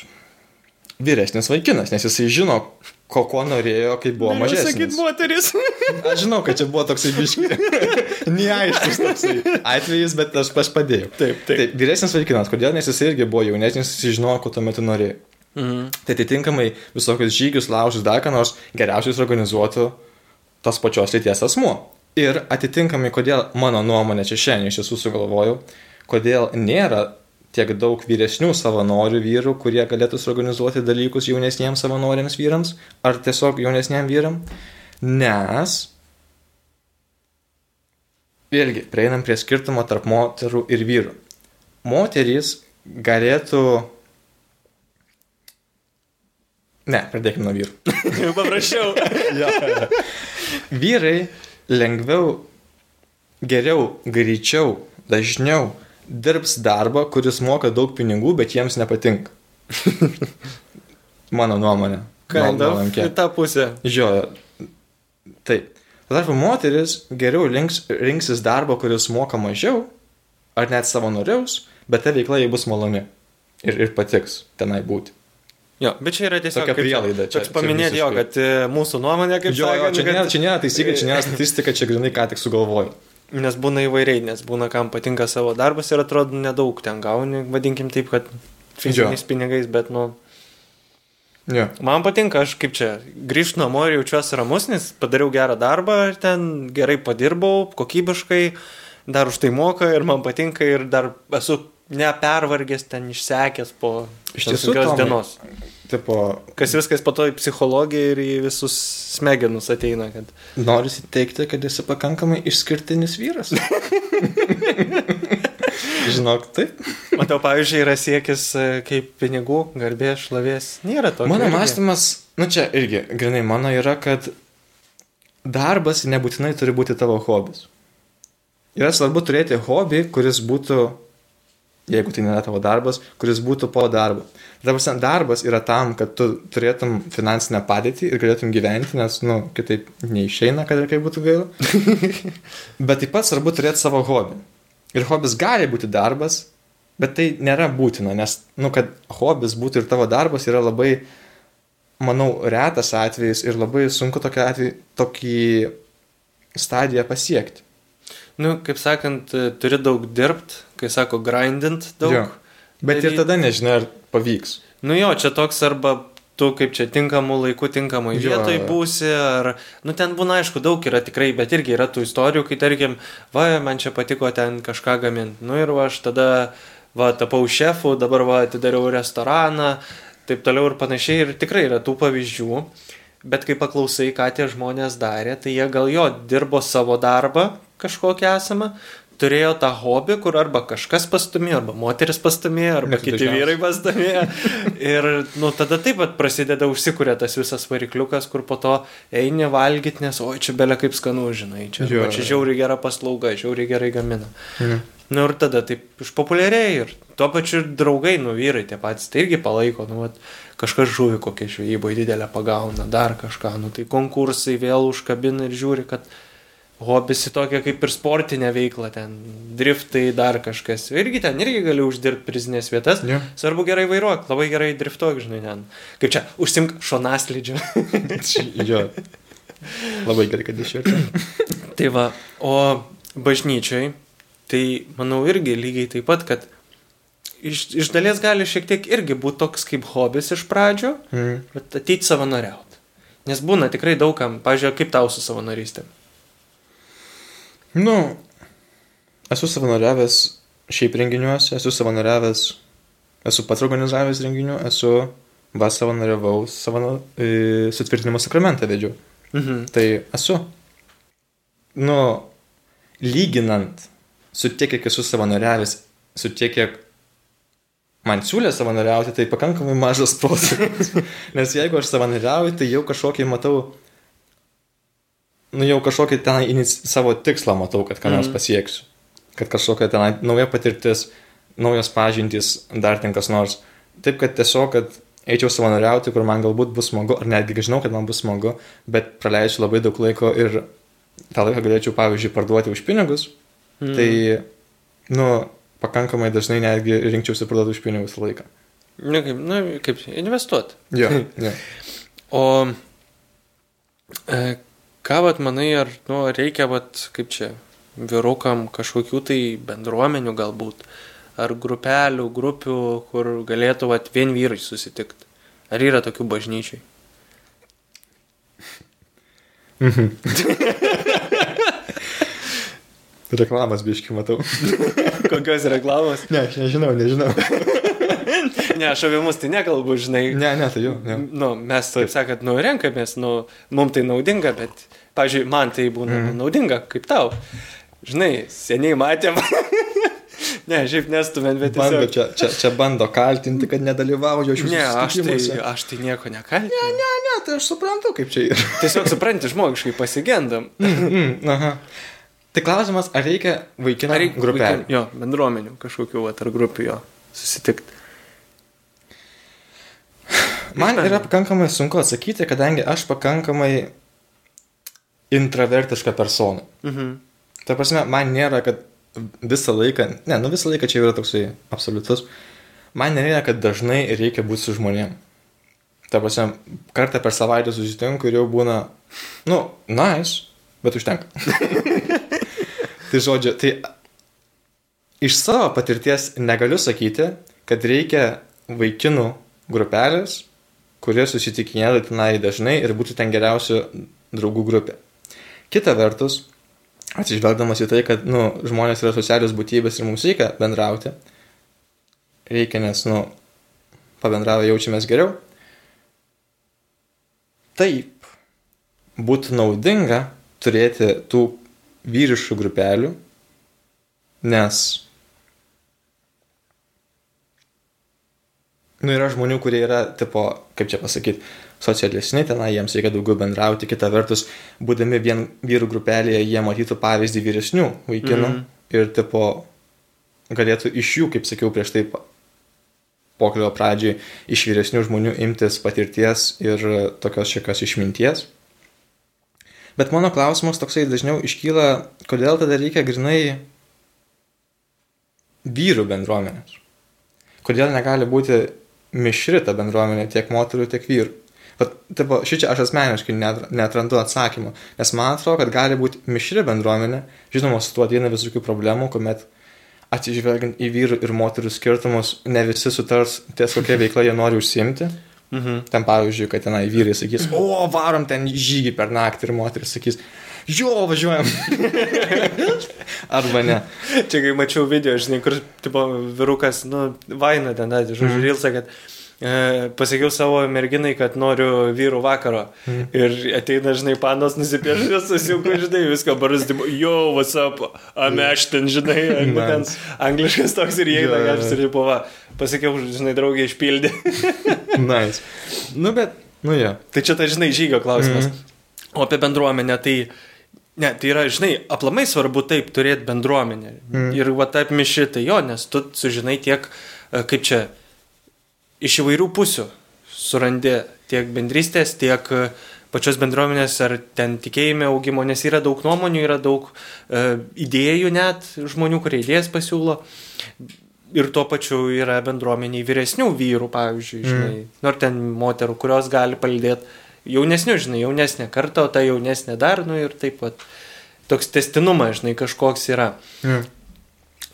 Vyresnis vaikinas, nes jisai žino, ko, ko norėjo, kai buvo mažesnis. moteris. Aš žinau, kad čia buvo toksai biški. Neaiškus toksai atvejis, bet aš, aš padėjau. Taip, taip. taip. Vyresnis vaikinas, kodėl, nes jis irgi buvo jaunesnis, jis žinojo, ko tuo metu norėjo. Mhm. Tai atitinkamai visokius žygius, laužus, dar ką nors geriausiai organizuotų tos pačios lyties asmuo. Ir atitinkamai, kodėl mano nuomonė čia šiandien iš tiesų sugalvojau, kodėl nėra tiek daug vyresnių savanorių vyrų, kurie galėtų suorganizuoti dalykus jaunesniems savanoriams vyrams, ar tiesiog jaunesniam vyram, nes vėlgi prieinam prie skirtumo tarp moterų ir vyrų. Moterys galėtų Ne, pradėkime nuo vyrų. Jau paprašiau. Vyrai lengviau, geriau, greičiau, dažniau dirbs darbą, kuris moka daug pinigų, bet jiems nepatinka. Mano nuomonė. Kind of. Į tą pusę. Jo, taip. Tuo tarpu moteris geriau links, rinksis darbą, kuris moka mažiau, ar net savanoriaus, bet ta veikla jai bus maloni ir, ir patiks tenai būti. Jo, bet čia yra tiesiog Tokia čia- prielaida, čia- Toks čia paminėti jo, kad e, mūsų nuomonė, kaip Jo, jo, sakant, čia, nėra, kad- čia nėra taisyklė, čia nėra statistika, čia grinai ką tik sugalvojau. Nes būna įvairiai, nes būna kam patinka savo darbas ir atrodo nedaug ten gauni, vadinkim taip, kad fiziniais pinigais, bet nu, Jo. man patinka, aš kaip čia, grįžtu namo ir jaučiuosi ramus, nes padariau gerą darbą ir ten gerai padirbau, kokybiškai, dar už tai moka ir man patinka ir dar esu nepervargęs ten išsekęs po Tomai, dienos. Tipo, Kas viskas po to į psichologiją ir į visus smegenus ateina, kad Norisi teikti, kad esi pakankamai išskirtinis vyras. Žinok, taip. Matau, pavyzdžiui, yra siekis e, kaip pinigų, garbės, šlovės. Nėra to. Mano mąstymas, nu čia irgi, grinai mano yra, kad darbas nebūtinai turi būti tavo hobis. Yra svarbu turėti hobį, kuris būtų, jeigu tai nėra tavo darbas, kuris būtų po darbo. Dabar darbas yra tam, kad tu turėtum finansinę padėtį ir galėtum gyventi, nes, nu, kitaip neišeina, kad ir kaip būtų gaila. Bet taip pat svarbu turėti savo hobį. Ir hobis gali būti darbas, bet tai nėra būtina, nes, nu, kad hobis būtų ir tavo darbas yra labai, manau, retas atvejis ir labai sunku tokia atveju, tokį stadiją pasiekti. Nu, kaip sakant, turi daug dirbt, kai sako grindint daug. Jo. Bet ir tada nežinia, ar pavyks. Nu jo, čia toks arba tu kaip čia tinkamų laikų tinkamai vietoj būsi, ar, nu ten būna aišku daug yra tikrai, bet irgi yra tų istorijų, kai tarkim, va, man čia patiko ten kažką gaminti. Nu ir va, aš tada, va, tapau šefu, dabar va, atidariau restoraną, taip toliau ir panašiai, ir tikrai yra tų pavyzdžių. Bet kai paklausai, ką tie žmonės darė, tai jie gal jo dirbo savo darbą kažkokį esamą, turėjo tą hobį, kur arba kažkas pastumėjo, arba moteris pastumėjo, arba kiti dažniausiai. vyrai pastumėjo. Ir, nu, tada taip pat prasideda užsikuria tas visas varikliukas, kur po to eini valgyti, nes, oi, čia belia kaip skanu, žinai, čia, Jo. čia žiauriai gera paslauga, žiauriai gerai gamina. Mhm. Nu ir tada taip išpopuliarėjai ir tuo pačiu ir draugai, nu vyrai tie patys, tai irgi palaiko, nu vat, kažkas žuvi kokią žvejybą didelę pagauna, dar kažką, nu tai konkursai vėl užkabina ir žiūri, kad hobis į tokią kaip ir sportinę veiklą, ten driftai, dar kažkas. Irgi ten irgi gali uždirbti prizinės vietas. Jo. Svarbu gerai vairuok, labai gerai driftuok, žinai, ten. Kaip čia, užsimk šonaslydžiu. jo. Labai gerai, kad išverčiu. tai va, o bažnyčiai, tai manau irgi lygiai taip pat, kad iš, iš dalies gali šiek tiek irgi būti toks kaip hobis iš pradžio, Mhm. bet ateiti savanoriauti. Nes būna tikrai daugam, pažiūrėjau, kaip tau su savanorystė. Nu, esu savanoriavęs šiaip renginiuose, esu savanoriavęs, esu pats organizavęs renginių, esu va savanoriavau, savano, e, sutvirtinimo sakramentą vedžiau. Mhm. Tai esu. Nu, lyginant su tiek, kiek esu savanoriavęs, su tiek, kiek man siūlė savanoriauti, tai pakankamai mažas procentas. Nes jeigu aš savanoriauju, tai jau kažkokį matau, nu jau kažkokį ten savo tikslą matau, kad ką nors Mhm. pasieksiu. Kad kažkokia ten nauja patirtis, naujos pažintys, dar ten kas nors. Taip, kad tiesiog, kad eičiau savanoriauti, kur man galbūt bus smagu, ar netgi žinau, kad man bus smagu, bet praleisiu labai daug laiko ir tą laiką galėčiau, pavyzdžiui, parduoti už pinigus, mm. tai, nu, pakankamai dažnai netgi rinkčiausi parduoti už pinigus laiką. Nu, kaip, nu, kaip investuoti. Jo, jo. O e, ką vat manai, ar nu, reikia, vat, kaip čia, vyrukam kažkokių tai bendruomenių galbūt, ar grupelių, grupių, kur galėtų vat, vien vyrai susitikti. Ar yra tokių bažnyčiai? Reklamas biški matau. Kokios reklamos? Ne, aš nežinau, nežinau. ne, aš apie mus tai nekalbu, žinai. Ne, ne, tai jau. Ne. Nu, mes, taip sakant, nu, renkamės, nu, mums tai naudinga, bet, pažiūrėjau, man tai būna mm. naudinga, kaip tau. Žinai, seniai matėm. ne, šiaip nestumėm, bet bando, tiesiog... čia, čia, čia bando kaltinti, kad nedalyvauju aš Ne, aš tai, aš tai nieko nekaltinu. Ne, ne, ne, tai aš suprantu, kaip čia yra. tiesiog supranti, žmogiškai pasigendam. mm, mm, aha. Tai klausimas, ar reikia reikia grupelį? Jo, bendruomenių kažkokių, vat, ar grupių jo susitikti. Man yra pakankamai sunku atsakyti, kadangi aš pakankamai intravertiška persona. Mhm. Ta prasme, man nėra, kad visą laiką, ne, nu visą laiką čia yra toksai absoliutus, man nėra, kad dažnai reikia būti su žmonėm. Ta prasme, kartą per savaitę susitinku ir jau būna, nu, nice, bet užtenka. tai žodžiu, tai iš savo patirties negaliu sakyti, kad reikia vaikinų grupelės, kurie susitikinėtų tenai dažnai ir būtų ten geriausių draugų grupė. Kita vertus, atsižvelgdamas į tai, kad nu, žmonės yra socialios būtybės ir mums reikia bendrauti, reikia, nes, nu, pabendravę jaučiamės geriau, taip, būtų naudinga turėti tų vyriškų grupelių, nes nu, yra žmonių, kurie yra, tipo, kaip čia pasakyti, socialesni, tenai jiems reikia daugiau bendrauti, kita vertus, būdami vien vyrų grupelėje, jie matytų pavyzdį vyresnių vaikinų mm. ir, tipo, galėtų iš jų, kaip sakiau prieš tai pokalbio pradžiai, iš vyresnių žmonių imtis patirties ir tokios šiekios išminties. Bet mano klausimas toksai dažniau iškyla, kodėl tada reikia grinai vyrų bendruomenės. Kodėl negali būti mišri ta bendruomenė tiek moterų, tiek vyrų. Bet tipo, šičia aš asmeniškai netrandu atsakymų, nes man atrodo, kad gali būti mišri bendruomenė, žinoma, su tuo ateina visokių problemų, kuomet atsižvelgiant į vyrų ir moterų skirtumus, ne visi sutars ties kokia veikla jie nori užsimti. Mhm. Ten pavyzdžiui, kad tenai vyrai sakys, o varom ten žygį per naktį ir moteris sakys, jo, važiuojam. Arba ne. Čia kai mačiau video, žinai, kur, tipo, virukas, nu, vaina ten, žodžiu, mm. rilsa, kad e, pasakiau savo merginai, kad noriu vyrų vakaro. Mm. Ir ateina, žinai, panos nusipiešęs, susiuku, žinai, viską barzdimo, jo, what's up, ameš ten, žinai, ten angliškas toks ir jie eina, aš ir tipo, va, pasakiau, žinai, draugė išpildė. nice. Nu, bet, nu, jo. Ja. Tai čia tai, žinai, žygio klausimas. Mm. O apie bendruomenę, tai Ne, tai yra, žinai, aplamai svarbu taip turėti bendruomenę. Mm. Ir va taip miši, tai jo, nes tu sužinai tiek, e, kaip čia, iš įvairių pusių surandi tiek bendrystės, tiek e, pačios bendruomenės ar ten tikėjime augimo, nes yra daug nuomonių, yra daug e, idėjų net žmonių, kurie idėjas pasiūlo. Ir tuo pačiu yra bendruomeniai vyresnių vyrų, pavyzdžiui, žinai, mm. nors ten moterų, kurios gali palidėti jaunesnių, žinai, jaunesnė karta, o ta jaunesnė dar, nu ir taip pat toks testinumas, žinai, kažkoks yra. Mm.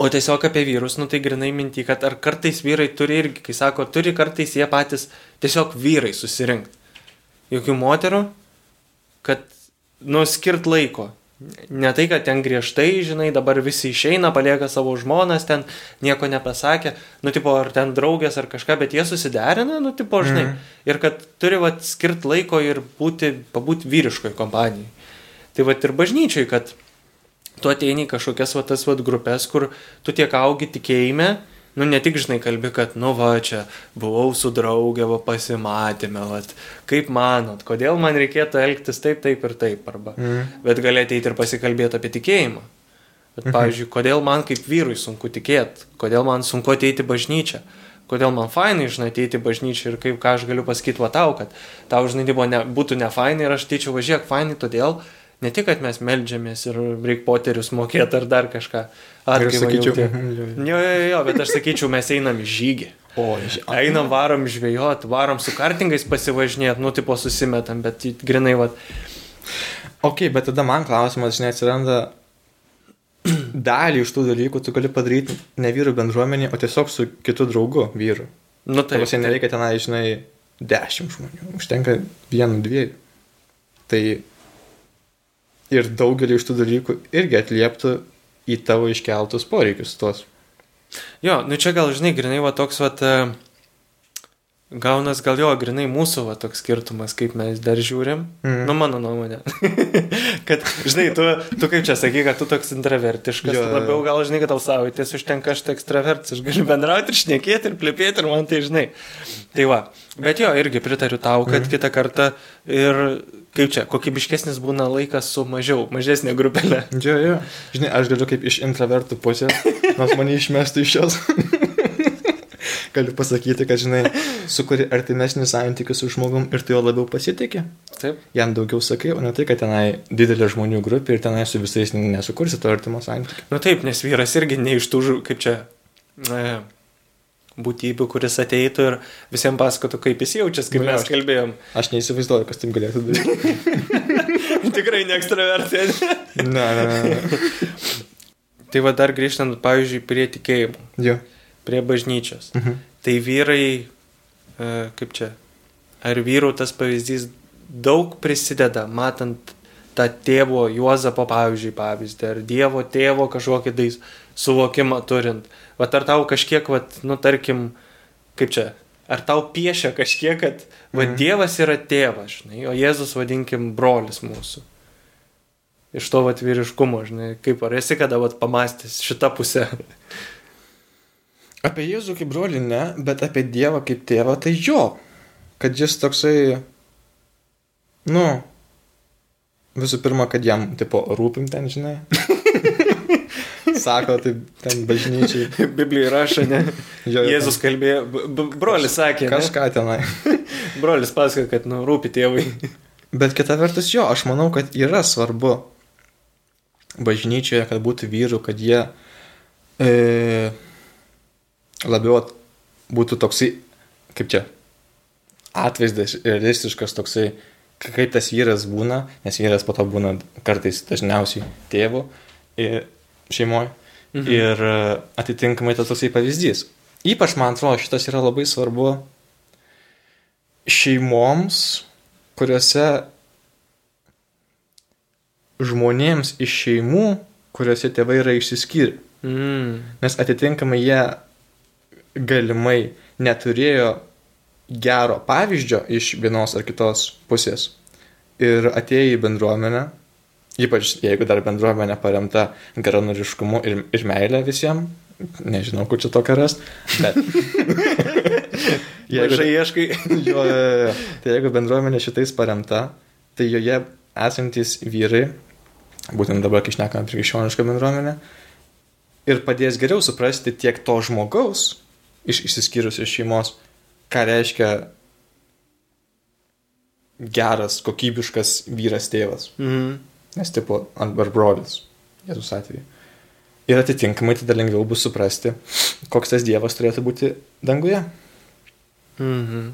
O tiesiog apie vyrus, nu tai grinai minti, kad ar kartais vyrai turi irgi, kai sako, turi kartais jie patys tiesiog vyrai susirinkti. Jokių moterų, kad, nu, skirt laiko. Ne tai, kad ten griežtai, žinai, dabar visi išeina, palieka savo žmonas, ten nieko nepasakė, nu, tipo, ar ten draugės ar kažką, bet jie susiderina, nu, tipo, žinai. Mm. Ir kad turi, va, skirt laiko ir būti, pabūti vyriškoj kompanijai. Tai va, ir bažnyčiai, kad tu ateini kažkokias, va, tas, va, grupės, kur tu tiek augi tikėjime, nu ne tik žinai kalbi, kad, nu va, čia buvau su draugė, va pasimatėme, va, kaip manot, kodėl man reikėtų elgtis taip, taip ir taip, arba, mm. bet galėtų eiti ir pasikalbėti apie tikėjimą. Bet, mhm. pavyzdžiui, kodėl man kaip vyrui sunku tikėti, kodėl man sunku ateiti bažnyčią, kodėl man fainai, žinai, ateiti bažnyčią ir kaip ką aš galiu pasakyti va tau, kad tau, žinai, buvo ne, būtų ne fainai ir aš teičiau važiuok fainai, todėl ne tik, kad mes melžiamės ir reikia poterius mokėti ar dar kažką. Ir aš sakyčiau, jauti. mhm, jo, jo. Jo, bet aš sakyčiau, mes einam į žygį. O, Einam, varom žvėjot, varom su kartingais pasivažinėt, nu, tipo susimetam, bet grinai, va, Ok, bet tada man klausimas, žinai, atsiranda dalį iš tų dalykų tu gali padaryti ne vyrų bendruomenį, o tiesiog su kitu draugu vyru. nu Tai visai nereikia tenai, žinai, dešimt žmonių, užtenka vienu, dviejų. Tai ir daugelį iš tų dalykų irgi atlieptų į tavo iškeltus poreikius tuos. Jo, nu čia gal, žinai, grinai, va toks, va, gaunas gal jo, grinai mūsų, va toks skirtumas, kaip mes dar žiūrim. Mhm. Nu, mano nuomonė. kad, žinai, tu, tu kaip čia sakai, kad tu toks intravertiškas, Jo, labiau gal, žinai, kad tau savaitis užtenka, aš tai ekstravertas, aš galiu bendrauti ir šnekėti ir plėpėti ir man tai, žinai. Tai va, bet jo, irgi pritariu tau, kad Mhm. kitą kartą ir, kaip čia, kokybiškesnis būna laikas su mažiau, mažesnė grupelė. Jo, jo. Žinai, aš galiu kaip iš intravertų pusės, nors mane išmestų iš jos. galiu pasakyti, kad, žinai, sukuri artimesnį santykių su žmogum ir tu jo labiau pasitikė. Taip. Jam daugiau sakai, o ne tai, kad tenai didelė žmonių grupė ir tenai su visais nesukursi to artimo santykių. Nu taip, nes vyras irgi ne iš tų, kaip čia, e, būtybių, kuris ateitų ir visiems pasakotų, kaip jis jaučiasi, kaip Nu, mes aš- kalbėjom. Aš neįsivaizduoju, kas taip galėtų daryti. Tikrai ne ekstravertė. ne, ne, ne, tai va dar grįžtant, pavyzdžiui, prie tikėjimo, Jo. prie bažnyčios. Mhm. Tai vyrai, e, kaip čia, ar vyrų tas pavyzdys daug prisideda, matant tą tėvo Juozapo, pavyzdžiui, pavyzdį, ar Dievo tėvo kažkokį tai suvokimą turint. Va ar tau kažkiek, va, nu tarkim, kaip čia, ar tau piešia kažkiek, kad va, Mhm. Dievas yra tėvas, žinai, o Jėzus vadinkim brolis mūsų. Iš to vat vyriškumo, žinai, kaip ar esi kada vat pamastęs šitą pusę. Apie Jėzų kaip brolį ne, bet apie Dievą kaip tėvą tai jo. Kad jis toksai, nu, visų pirma, kad jam, tipo, rūpim ten, žinai. Sako, tai ten bažnyčiai. Biblija rašo, ne? Jo, Jėzus kalbėjo, b- b- brolis sakė, ne? Kažką tenai. brolis pasakė, kad nu, rūpi tėvai. Bet kita vertus, jo, aš manau, kad yra svarbu bažnyčioje, kad būtų vyrų, kad jie e, labiau būtų toksai, kaip čia, atvaizdas, realistiškas toksai, kaip tas vyras būna, nes vyras po to būna kartais dažniausiai tėvu šeimoje. Mhm. Ir e, atitinkamai tas toksai pavyzdys. Ypač, man atrodo, šitas yra labai svarbu šeimoms, kuriuose žmonėms iš šeimų, kuriuose tėvai yra išsiskyrę. Mm. Nes atitinkamai jie galimai neturėjo gero pavyzdžio iš vienos ar kitos pusės. Ir atėjo į bendruomenę, ypač jeigu dar bendruomenė paremta geranoriškumu ir, ir meilė visiems, nežinau, kur čia tokia rast, bet... Mažai ieškai. jo, jo, jo. Tai jeigu bendruomenė šitais paremta, tai joje esantis vyrai, būtent dabar, kai šnekame apie krikščionišką bendruomenę, ir padės geriau suprasti tiek to žmogaus iš išsiskyrusios šeimos, ką reiškia geras, kokybiškas vyras tėvas. Mm. Nes tipo, arba brolis, Jėzus atveju. Ir atitinkamai tada lengviau bus suprasti, koks tas Dievas turėtų būti danguje. Mhm.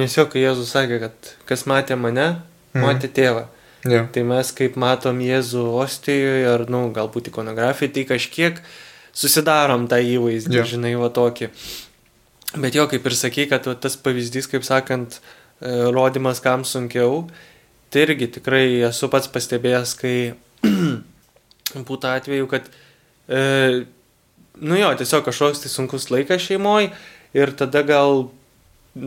Nes jau, kai Jėzus sakė, kad kas matė mane, Mhm. matė tėvą. Jo. Tai mes kaip matom Jėzų Ostijoje ar, na, nu, galbūt ikonografijoje, tai kažkiek susidarom tą įvaizdį, Jo. žinai, va tokį. Bet jo, kaip ir sakai, kad va, tas pavyzdys, kaip sakant, e, rodimas kam sunkiau, tai irgi tikrai esu pats pastebėjęs, kai būtų atveju, kad, e, nu jo, tiesiog kažkoks tai sunkus laikas šeimoje ir tada gal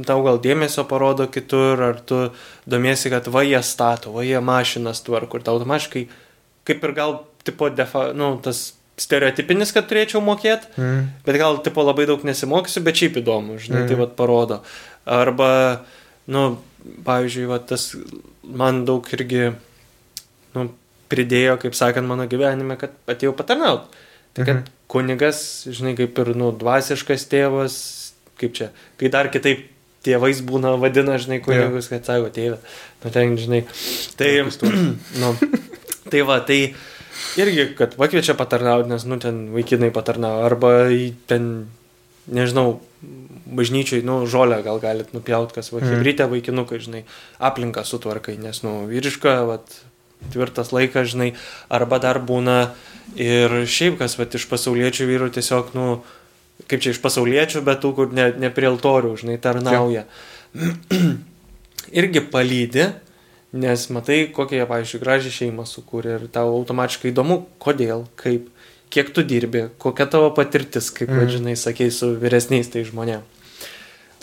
tau gal dėmesio parodo kitur, ar tu domiesi, kad va jie stato, va jie mašinas tvarko ir tau automatiškai, kaip ir gal, tipo, defa, nu, tas stereotipinis, kad turėčiau mokėti, Mm. bet gal, tipo, labai daug nesimokysiu, bet šiaip įdomu, žinai, mm. tai Mhm. vad parodo. Arba, nu, pavyzdžiui, va tas man daug irgi, nu, pridėjo, kaip sakant, mano gyvenime, kad atėjau patarnauti. Tai kad Mhm. kunigas, žinai, kaip ir, nu, dvasiškas tėvas, kaip čia, kai dar kitaip tėvais būna vadina, žinai, kunigus, kad sako tėvė, nu ten, žinai. Tai, nu, tai va, tai irgi, kad pakviečia patarnauti, nes, nu, ten vaikinai patarnauja, arba ten, nežinau, bažnyčiai, nu, žolę gal galit nupjauti, kas va, Mhm. hebrytė vaikinukai, žinai, aplinką sutvarkai, nes, nu, vyriška, va, tvirtas laikas, žinai, arba dar būna ir šiaip, kas, va, iš pasauliečių vyrų tiesiog, nu, kaip čia iš pasauliečių, bet tų, kur ne, ne prie altorių, žinai, tarnauja. Irgi palydė, nes matai, kokią jie, pavyzdžiui, gražią šeimą sukūrė ir tau automatiškai įdomu, kodėl, kaip, kiek tu dirbi, kokia tavo patirtis, kaip, mm. Žinai, sakei, su vyresniais tai žmonėm.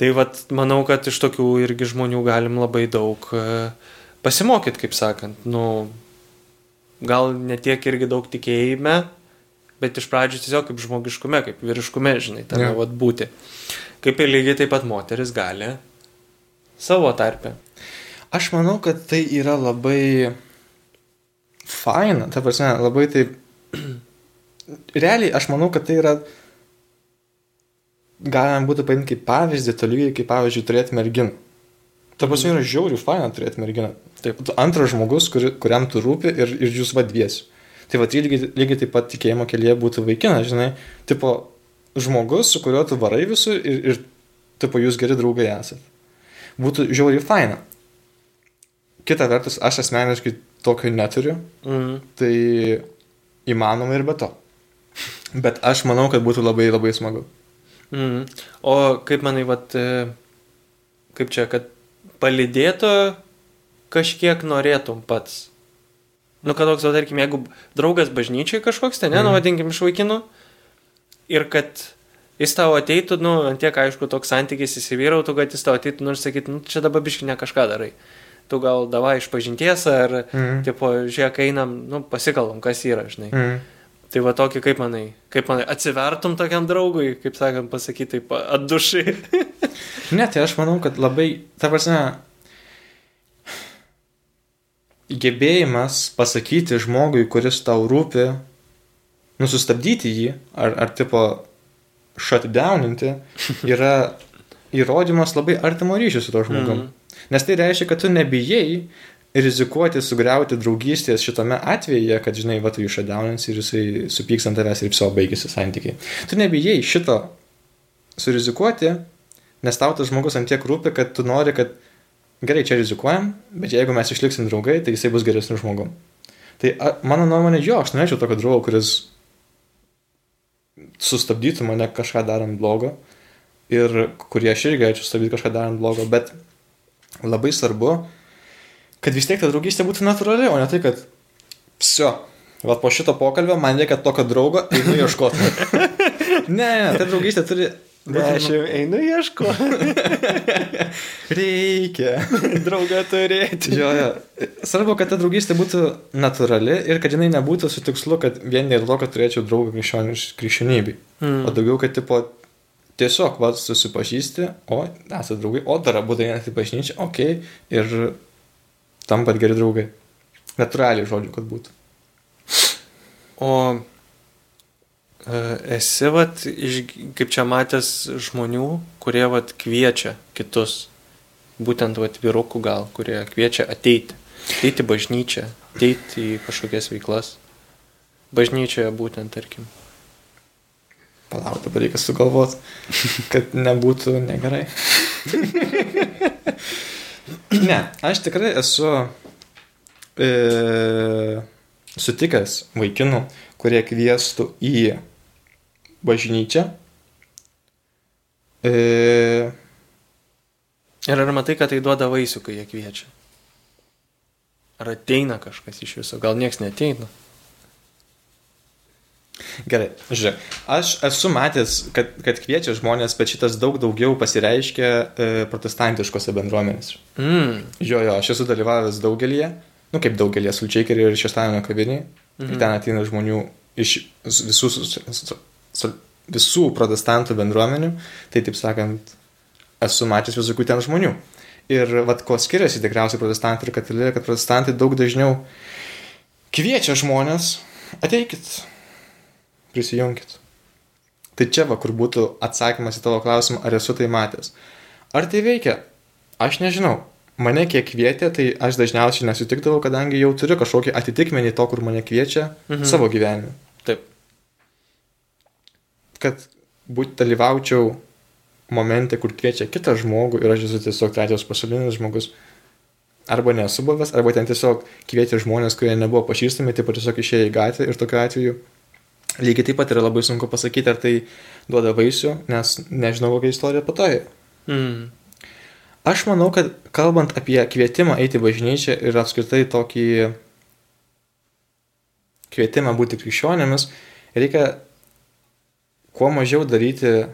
Tai vat, manau, kad iš tokių irgi žmonių galim labai daug e, pasimokyti, kaip sakant. Nu, gal netiek irgi daug tikėjime, bet iš pradžių tiesiog kaip žmogiškume, kaip vyriškume, žinai, tame yeah. vat būti. Kaip ir lygiai taip pat moteris gali savo tarpę. Aš manau, kad tai yra labai faina, ta prasme, labai taip. Realiai, aš manau, kad tai yra. Galima būtų paimti kaip pavyzdį, to lygiai kaip pavyzdžiui turėti merginą. Ta prasme, yra žiauriai faina turėti merginą. Taip. Tu antras žmogus, kuri, kuriam tu rūpi ir, ir jūs vadviesi. Tai va, lygiai, lygiai taip pat tikėjimo kelyje būtų vaikinas, žinai, tipo žmogus, su kuriuo tu varai visur ir, ir tipo jūs geri draugai esate. Būtų žiauriai faina. Kita vertus, aš asmeniškai tokio neturiu, Mm. tai įmanoma ir be to. Bet aš manau, kad būtų labai labai smagu. Mm. O kaip manai, vat, e, kaip čia, kad palidėto kažkiek norėtum pats. Nu, kad toks, tarkim, jeigu draugas bažnyčiai kažkoks, ten, ne, nu, Mhm. vadinkim, iš vaikinų, ir kad jis tavo ateitų, nu, ant tiek, aišku, toks santykis įsivyrautų, kad jis tavo ateitų, nors sakytų, nu, čia dabar biški ne kažką darai. Tu gal davai iš pažinties, ar, Mhm. tipo, žiūrėk, einam, nu, pasikalbam, kas yra, žinai. Mm. Tai va tokį, kaip manai, kaip manai, atsivertum tokiam draugui, kaip sakant, pasakyti, taip, atdušai. Ne, tai aš manau, kad labai, ta prasme, gebėjimas pasakyti žmogui, kuris tau rūpi, nusustabdyti jį, ar, ar tipo shutdowninti, yra įrodymas labai artimo ryšio su to žmogum. Mhm. Nes tai reiškia, kad tu nebijai rizikuoti sugriauti draugystės šitame atveju, kad, žinai, va, tu shutdownins ir jisai supyks ant tavęs ir viso baigėsi santykiai. Tu nebijai šito surizikuoti, nes tau tas žmogus ant tiek rūpi, kad tu nori, kad gerai, čia rizikuojam, bet jeigu mes išliksim draugai, tai jisai bus geresnis žmogum. Tai a, mano nuomonė, jo, aš norėčiau tokio draugo, kuris sustabdytų mane kažką darant blogo ir kurį aš irgi galėčiau sustabdyti kažką darant blogo, bet labai svarbu, kad vis tiek ta draugystė būtų natūrali, o ne tai, kad psio, va po šito pokalbio man reikia tokio draugo, einu ieškoti. ne, ne, ta draugystė turi... Ne, aš jau einu ieško. Reikia. Draugą turėti. Jo, jo. Svarbu, kad ta draugystė būtų natūrali ir kad jinai nebūtų su tikslu, kad vien dėl to, kad turėčiau draugą krikščionybei. Mm. O daugiau, kad tipo tiesiog va susipažįsti, o esate draugai, o dar abu einate į bažnyčią, okei, okay, ir tampat geri draugai. Natūraliai žodžiu, kad būtų. O e, esi, vat, iš, kaip čia matęs žmonių, kurie vat, kviečia kitus, būtent vat, vyrukų gal, kurie kviečia ateiti, ateiti bažnyčią, ateiti į kažkokias veiklas. Bažnyčioje būtent, tarkim. Palauk, dabar reikia sugalvoti, kad nebūtų negerai. ne, aš tikrai esu e, sutikęs vaikinų, kurie kvieštų į bažnyčią. E, Ir ar matai, kad tai duoda vaisių, kai jie kviečia? Ar ateina kažkas iš viso? Gal nieks neteina? Gerai, žiūrėk, aš esu matęs, kad, kad kviečia žmonės, bet šitas daug daugiau pasireiškia e, protestantiškose bendruomenėse. Mm. Jo, jo, aš esu dalyvavęs daugelį, nu kaip daugelį, sulčiaikerį ir šeštadienio kaviniai. Mhm. Ir ten ateina žmonių iš visų, visų protestantų bendruomenių. Tai taip sakant, esu matęs visokių ten žmonių. Ir vad, ko skiriasi tikriausiai protestantai ir katalikai, kad protestantai daug dažniau kviečia žmonės, ateikit, prisijunkit. Tai čia va, kur būtų atsakymas į tavo klausimą, ar esu tai matęs. Ar tai veikia? Aš nežinau. Mane kiek kvietė, tai aš dažniausiai nesutikdavau, kadangi jau turiu kažkokį atitikmenį to, kur mane kviečia mhm. savo gyvenime. Taip. Kad būt dalyvaučiau momente, kur kviečia kitą žmogų ir aš esu tiesiog trečias pasaulinis žmogus. Arba nesu buvęs, arba ten tiesiog kvietė žmonės, kurie nebuvo pažįstami, taip pat tiesiog išėjo į gatvę ir tokiu atveju lygiai taip pat yra labai sunku pasakyti, ar tai duoda vaisių, nes nežinau, kokia istorija po to. Mm. Aš manau, kad kalbant apie kvietimą eiti bažnyčią ir apskritai tokį kvietimą būti krikščionėmis, reikia kuo mažiau daryti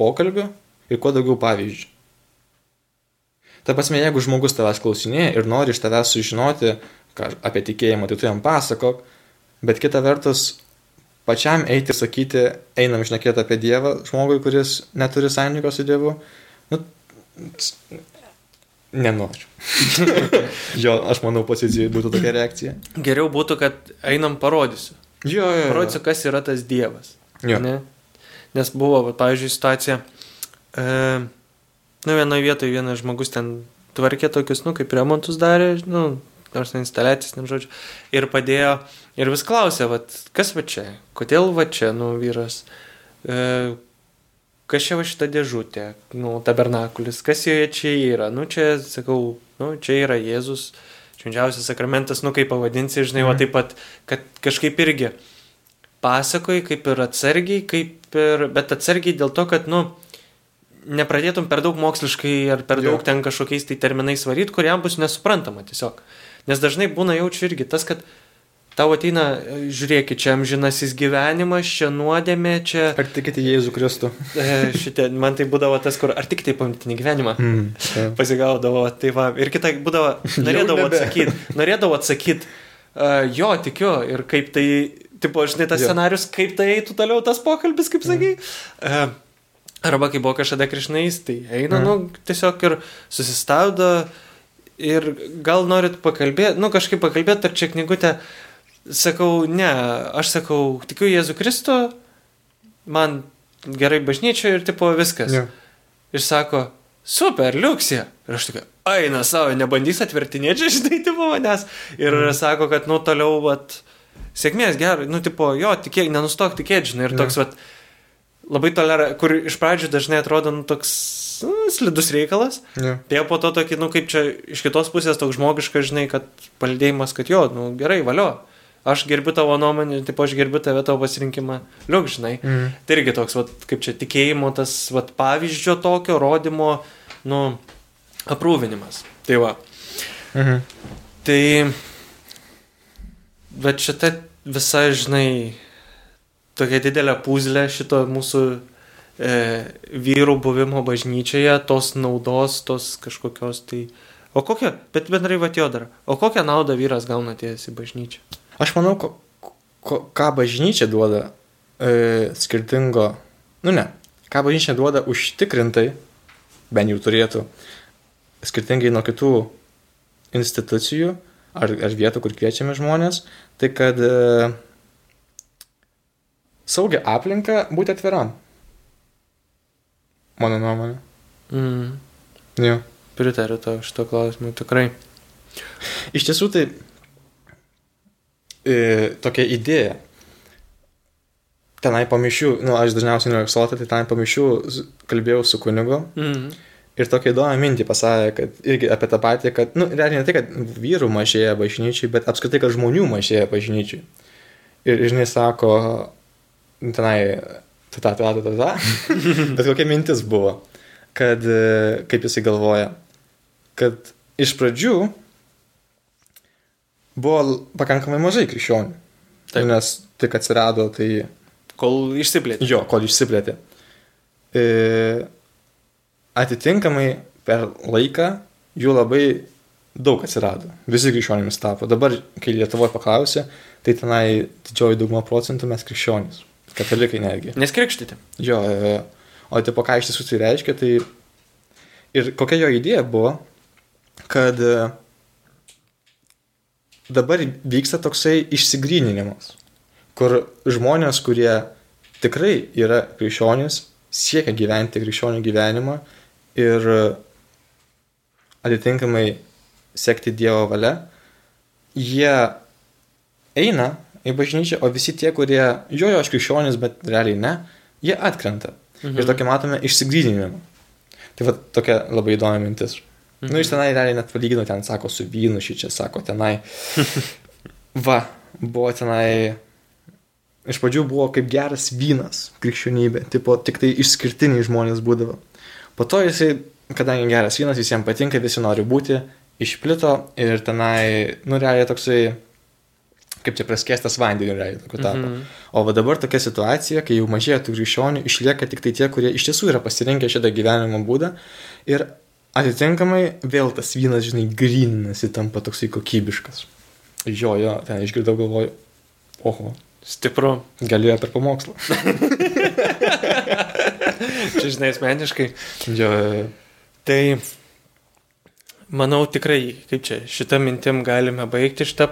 pokalbių ir kuo daugiau pavyzdžių. Ta prasme, jeigu žmogus tavęs klausinėja ir nori iš tavęs sužinoti apie tikėjimą, tai tu jam pasakok, bet kita vertus, pačiam eiti ir sakyti, einam išnekėti apie Dievą žmogui, kuris neturi sąjungos su Dievu, nu, nenoriu. jo, aš manau, pozicijai būtų tokia reakcija. Geriau būtų, kad einam parodysiu. Jo, jo, jo. Parodysiu, kas yra tas Dievas. Jo. Ne? Nes buvo, va, pavyzdžiui, situacija, e, nu, vienoje vietoje vienas žmogus ten tvarkė tokius, nu, kaip remontus darė, nu, nors instaliacijas, nem žodžiu, ir padėjo, ir vis klausė, vat, kas va čia, kodėl va čia, nu, vyras, e, kas čia va šita dėžutė, nu, tabernakulis, kas joje čia yra, nu, čia, sakau, nu, čia yra Jėzus, švenčiausias sakramentas, nu, kaip pavadinsi, žinai, mm. o taip pat, kad kažkaip irgi pasakoji, kaip ir atsargiai, kaip ir, bet atsargiai dėl to, kad, nu, nepradėtum per daug moksliškai ar per daug jo. ten kažkokiais tai terminais varyti, kuriam bus nesuprantama tiesiog. Nes dažnai būna jaučiu irgi tas, kad tau ateina, žiūrėkit, čia amžinasis gyvenimas, čia nuodėmė, čia... Ar tikite Jėzų Kristų? E, šitie, man tai būdavo tas, kur, ar tik tai pamitinį gyvenimą mm, yeah. pasigaudavo, tai va, ir kita būdavo, norėdavo atsakyti, norėdavo atsakyti, uh, jo, tikiu, ir kaip tai, tipo, žinai, tas jo. scenarius, kaip tai eitų toliau tas pokalbis, kaip sakai. Mm. Uh, arba kai buvo kažkada krišnais, tai eina, mm. nu, tiesiog ir susistabdo, uh, ir gal norit pakalbėti, nu kažkaip pakalbėti, ar čia knygutė, sakau, ne, aš sakau, tikiu Jėzų Kristų, man gerai bažnyčioje ir tipo viskas. Ja. Ir sako, super, liuksija. Ir aš tokia, eina savo, nebandys atvertinėti, žinai, tipo manęs. Ir mm. sako, kad, nu, toliau, vat, sėkmės gerai, nu, tipo, jo, tikėk, nenustok tikėti, žinai, ir ja. toks, vat, labai tolera, kur iš pradžių dažnai atrodo, nu, toks nu, slidus reikalas. Ja. Tai po to tokį, nu kaip čia iš kitos pusės toks žmogiškas, žinai, kad palidėjimas, kad jo, nu gerai, valio. Aš gerbiu tavo nuomonę, taip aš gerbiu tave tavo pasirinkimą. Liuk, žinai. Mm. Tai irgi toks, vat, kaip čia tikėjimo, tas vat, pavyzdžio tokio rodymo, nu, aprūvinimas. Tai va. Mhm. Tai, bet šita visa, žinai, tokia didelė puzlė šito mūsų e, vyrų buvimo bažnyčioje, tos naudos, tos kažkokios tai... O kokią, bet bendrai va jo dar, o kokią naudą vyras gauna atėjęs į bažnyčią? Aš manau, ko, ko, ką bažnyčia duoda e, skirtingo, nu ne, ką bažnyčia duoda užtikrintai, bent jau turėtų, skirtingai nuo kitų institucijų ar, ar vietų, kur kviečiame žmonės, tai kad e, saugia aplinka būti atviram. Mano nuomonė. Mm. Jo. Pritariu tau šito klausimu, tikrai. Iš tiesų tai e, tokia idėja. Tenai pamišių, nu aš dažniausiai nuėksuotą, tai tenai pamišių kalbėjau su kunigu. Mm. Ir tokia įdomi mintį pasakė, kad irgi apie tą patį, kad, nu, realiai ne tai, kad vyrų mažėja bažnyčiai, bet apskritai, kad žmonių mažėja bažnyčiai. Ir, žinai, sako, tenai ta, ta, ta, ta, ta. Bet kokia mintis buvo, kad, e, kaip jisai galvoja, kad iš pradžių buvo pakankamai mažai krikščionių. Taip. Nes tik atsirado, tai... Kol išsiplėtė. Jo, kol išsiplėtė. E, atitinkamai per laiką jų labai daug atsirado. Visi krikščionimis tapo. Dabar, kai Lietuvoje paklausė, tai tenai didžioji dauguma procentų mes krikščionys. Katalikai netgi. Neskrikštyti. Jo, o tipo ką iš tiesų tai reiškia, tai ir kokia jo idėja buvo, kad e, dabar vyksta toksai išsigryninimas, kur žmonės, kurie tikrai yra krikščionys, siekia gyventi krikščionių gyvenimą ir atitinkamai sekti Dievo valia, jie eina į bažnyčią, o visi tie, kurie jo, jo, aš krikščionis, bet realiai ne, jie atkrenta. Mhm. Ir tokia matome išsigrydinimą. Tai va tokia labai įdomi mintis. Mhm. Nu, iš tenai realiai net palygino, ten sako, su vynu šį čia sako, tenai. va, buvo tenai. Iš pradžių buvo kaip geras vynas krikščionybė, tipo, tik tai išskirtiniai žmonės būdavo. Po to jisai, kadangi geras vynas, visiems patinka, visi nori būti, išplito ir tenai, nu, realiai toksai kaip čia praskėstas vandeniu realiai tokiu tapo. Mm -hmm. O va dabar tokia situacija, kai jau mažėja tų krikščionių, išlieka tik tai tie, kurie iš tiesų yra pasirinkę šitą gyvenimo būdą ir atitinkamai vėl tas vynas, žinai, grininasi, tampa toksai kokybiškas. Jo, jo, ten išgirdau galvoju, oho. Stipru. Galėjo per pamokslą. čia, žinai, asmeniškai. Jo, jo. Tai manau tikrai, kaip čia, šitą mintim galime baigti šitą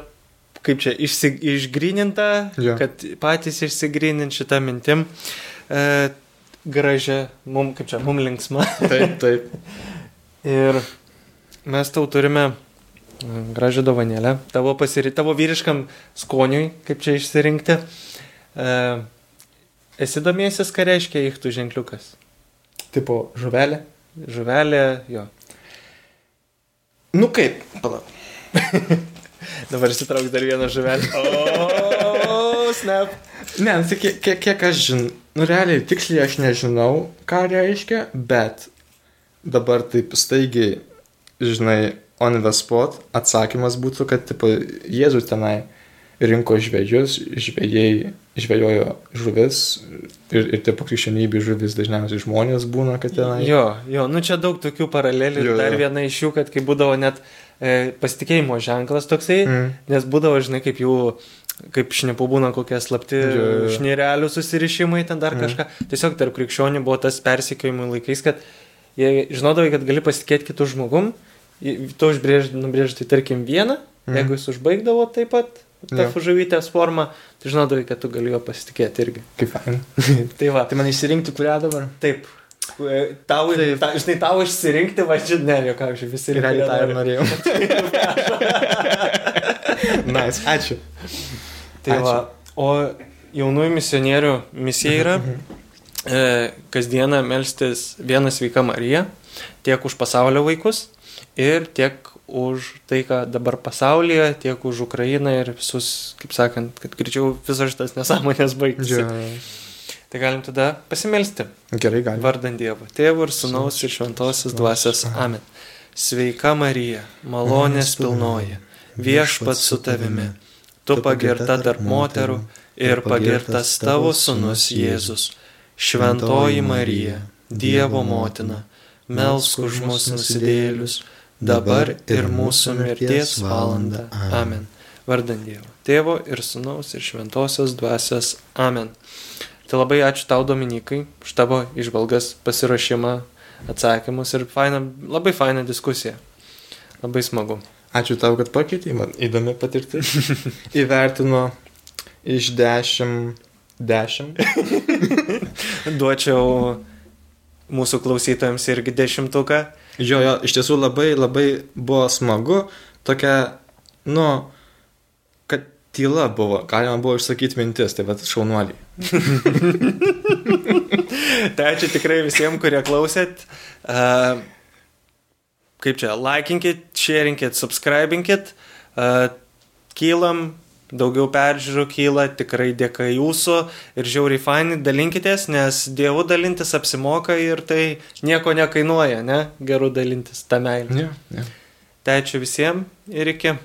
kaip čia, išsi, išgrininta, Jo. kad patys išsigrinin šitą mintim. E, gražia, mum, kaip čia, mum linksma. Taip, taip. Ir mes tau turime e, gražią dovanėlę, tavo, pasiri, tavo vyriškam skoniui, kaip čia išsirinkti. E, esi domėjęsis, ką reiškia įchtų ženkliukas? Tipo, žuvelė. Žuvelė, jo. Nu kaip, palauk. Dabar įsitrauks dar vieną žuvelę. O, snap. Ne, nu, tai kiek, kiek, kiek aš žinau, nu realiai tiksliai aš nežinau, ką reiškia, bet dabar taip staigiai, žinai, on the spot atsakymas būtų, kad, tipo, Jėzus tenai rinko žvėjus, žvėjai žvėjojo žuvis ir, ir tie pakrikščionybė žuvis dažniausiai žmonės būna, kad tenai. Jo, jo, nu čia daug tokių paralelių. Jo, Dar jo. viena iš jų, kad kai būdavo net e, pasitikėjimo ženklas toksai, Mm. nes būdavo, žinai, kaip jų, kaip šnipų būna kokie slapti šnirelių susirišimai, ten dar Mm. kažką. Tiesiog tarp krikščionių buvo tas persikėjimų laikais, kad jie žinodavai, kad gali pasitikėti kitų žmogum, tu nubrėžti, tarkim, vieną, Mhm. jeigu jis užbaigdavo taip pat tą žuvytės formą, tai žinodavai, kad tu gali jo pasitikėti irgi. Kaip fain. Tai va. Tai man išsirinkti kurią dabar? Taip. E, Tau, Taip. ta, žinai, tau išsirinkti, va, žinai, ne, jokaučiu, visi Realiai tą ir norėjau. nice, ačiū. Tai Ačiū. va, o jaunųjų misionierių misija yra e, kasdieną melstis vieną sveiką Mariją, tiek už pasaulio vaikus ir tiek už tai, ką dabar pasaulyje, tiek už Ukrainą ir visus, kaip sakant, kad greičiau visas šitas nesąmonės baigtųsi. Tai galim tada pasimelsti. Gerai, gali. Vardant Dievo, Tėvų ir Sūnaus ir Šventosios Dvasios. Amen. Sveika Marija, malonės pilnoji, viešpat su tavimi. Tu pagirta tarp moterų ir pagirtas tavo Sūnus Jėzus. Šventoji Marija, Dievo motina, melsk už mus nusidėlius, dabar ir mūsų mirties valanda. Amen. Vardant Dievo, Tėvo ir Sūnaus ir Šventosios Dvasios. Amen. Tai labai ačiū tau, Dominikai, už tavo išvalgas, pasiruošimą, atsakymus ir faina, labai faina diskusija. Labai smagu. Ačiū tau, kad pakeitei, man įdomi patirtis. Įvertino iš 10. 10. Duočiau mūsų klausytojams irgi dešimtuką. Jo, jo, iš tiesų labai, labai buvo smagu. Tokia, nu, kad tyla buvo, galima buvo išsakyti mintis, tai vad šaunuoliai. Tai ačiū tikrai visiems, kurie klausėt. Uh, kaip čia, laikinkit, sharingit, subscribinkit. Uh, kylam, daugiau peržiūrų kyla, tikrai dėka jūsų ir žiauriai faini, dalinkitės, nes Dievu dalintis apsimoka ir tai nieko nekainuoja, ne? Geru dalintis tą meilę. Ja, ja. Tai ačiū visiems ir iki.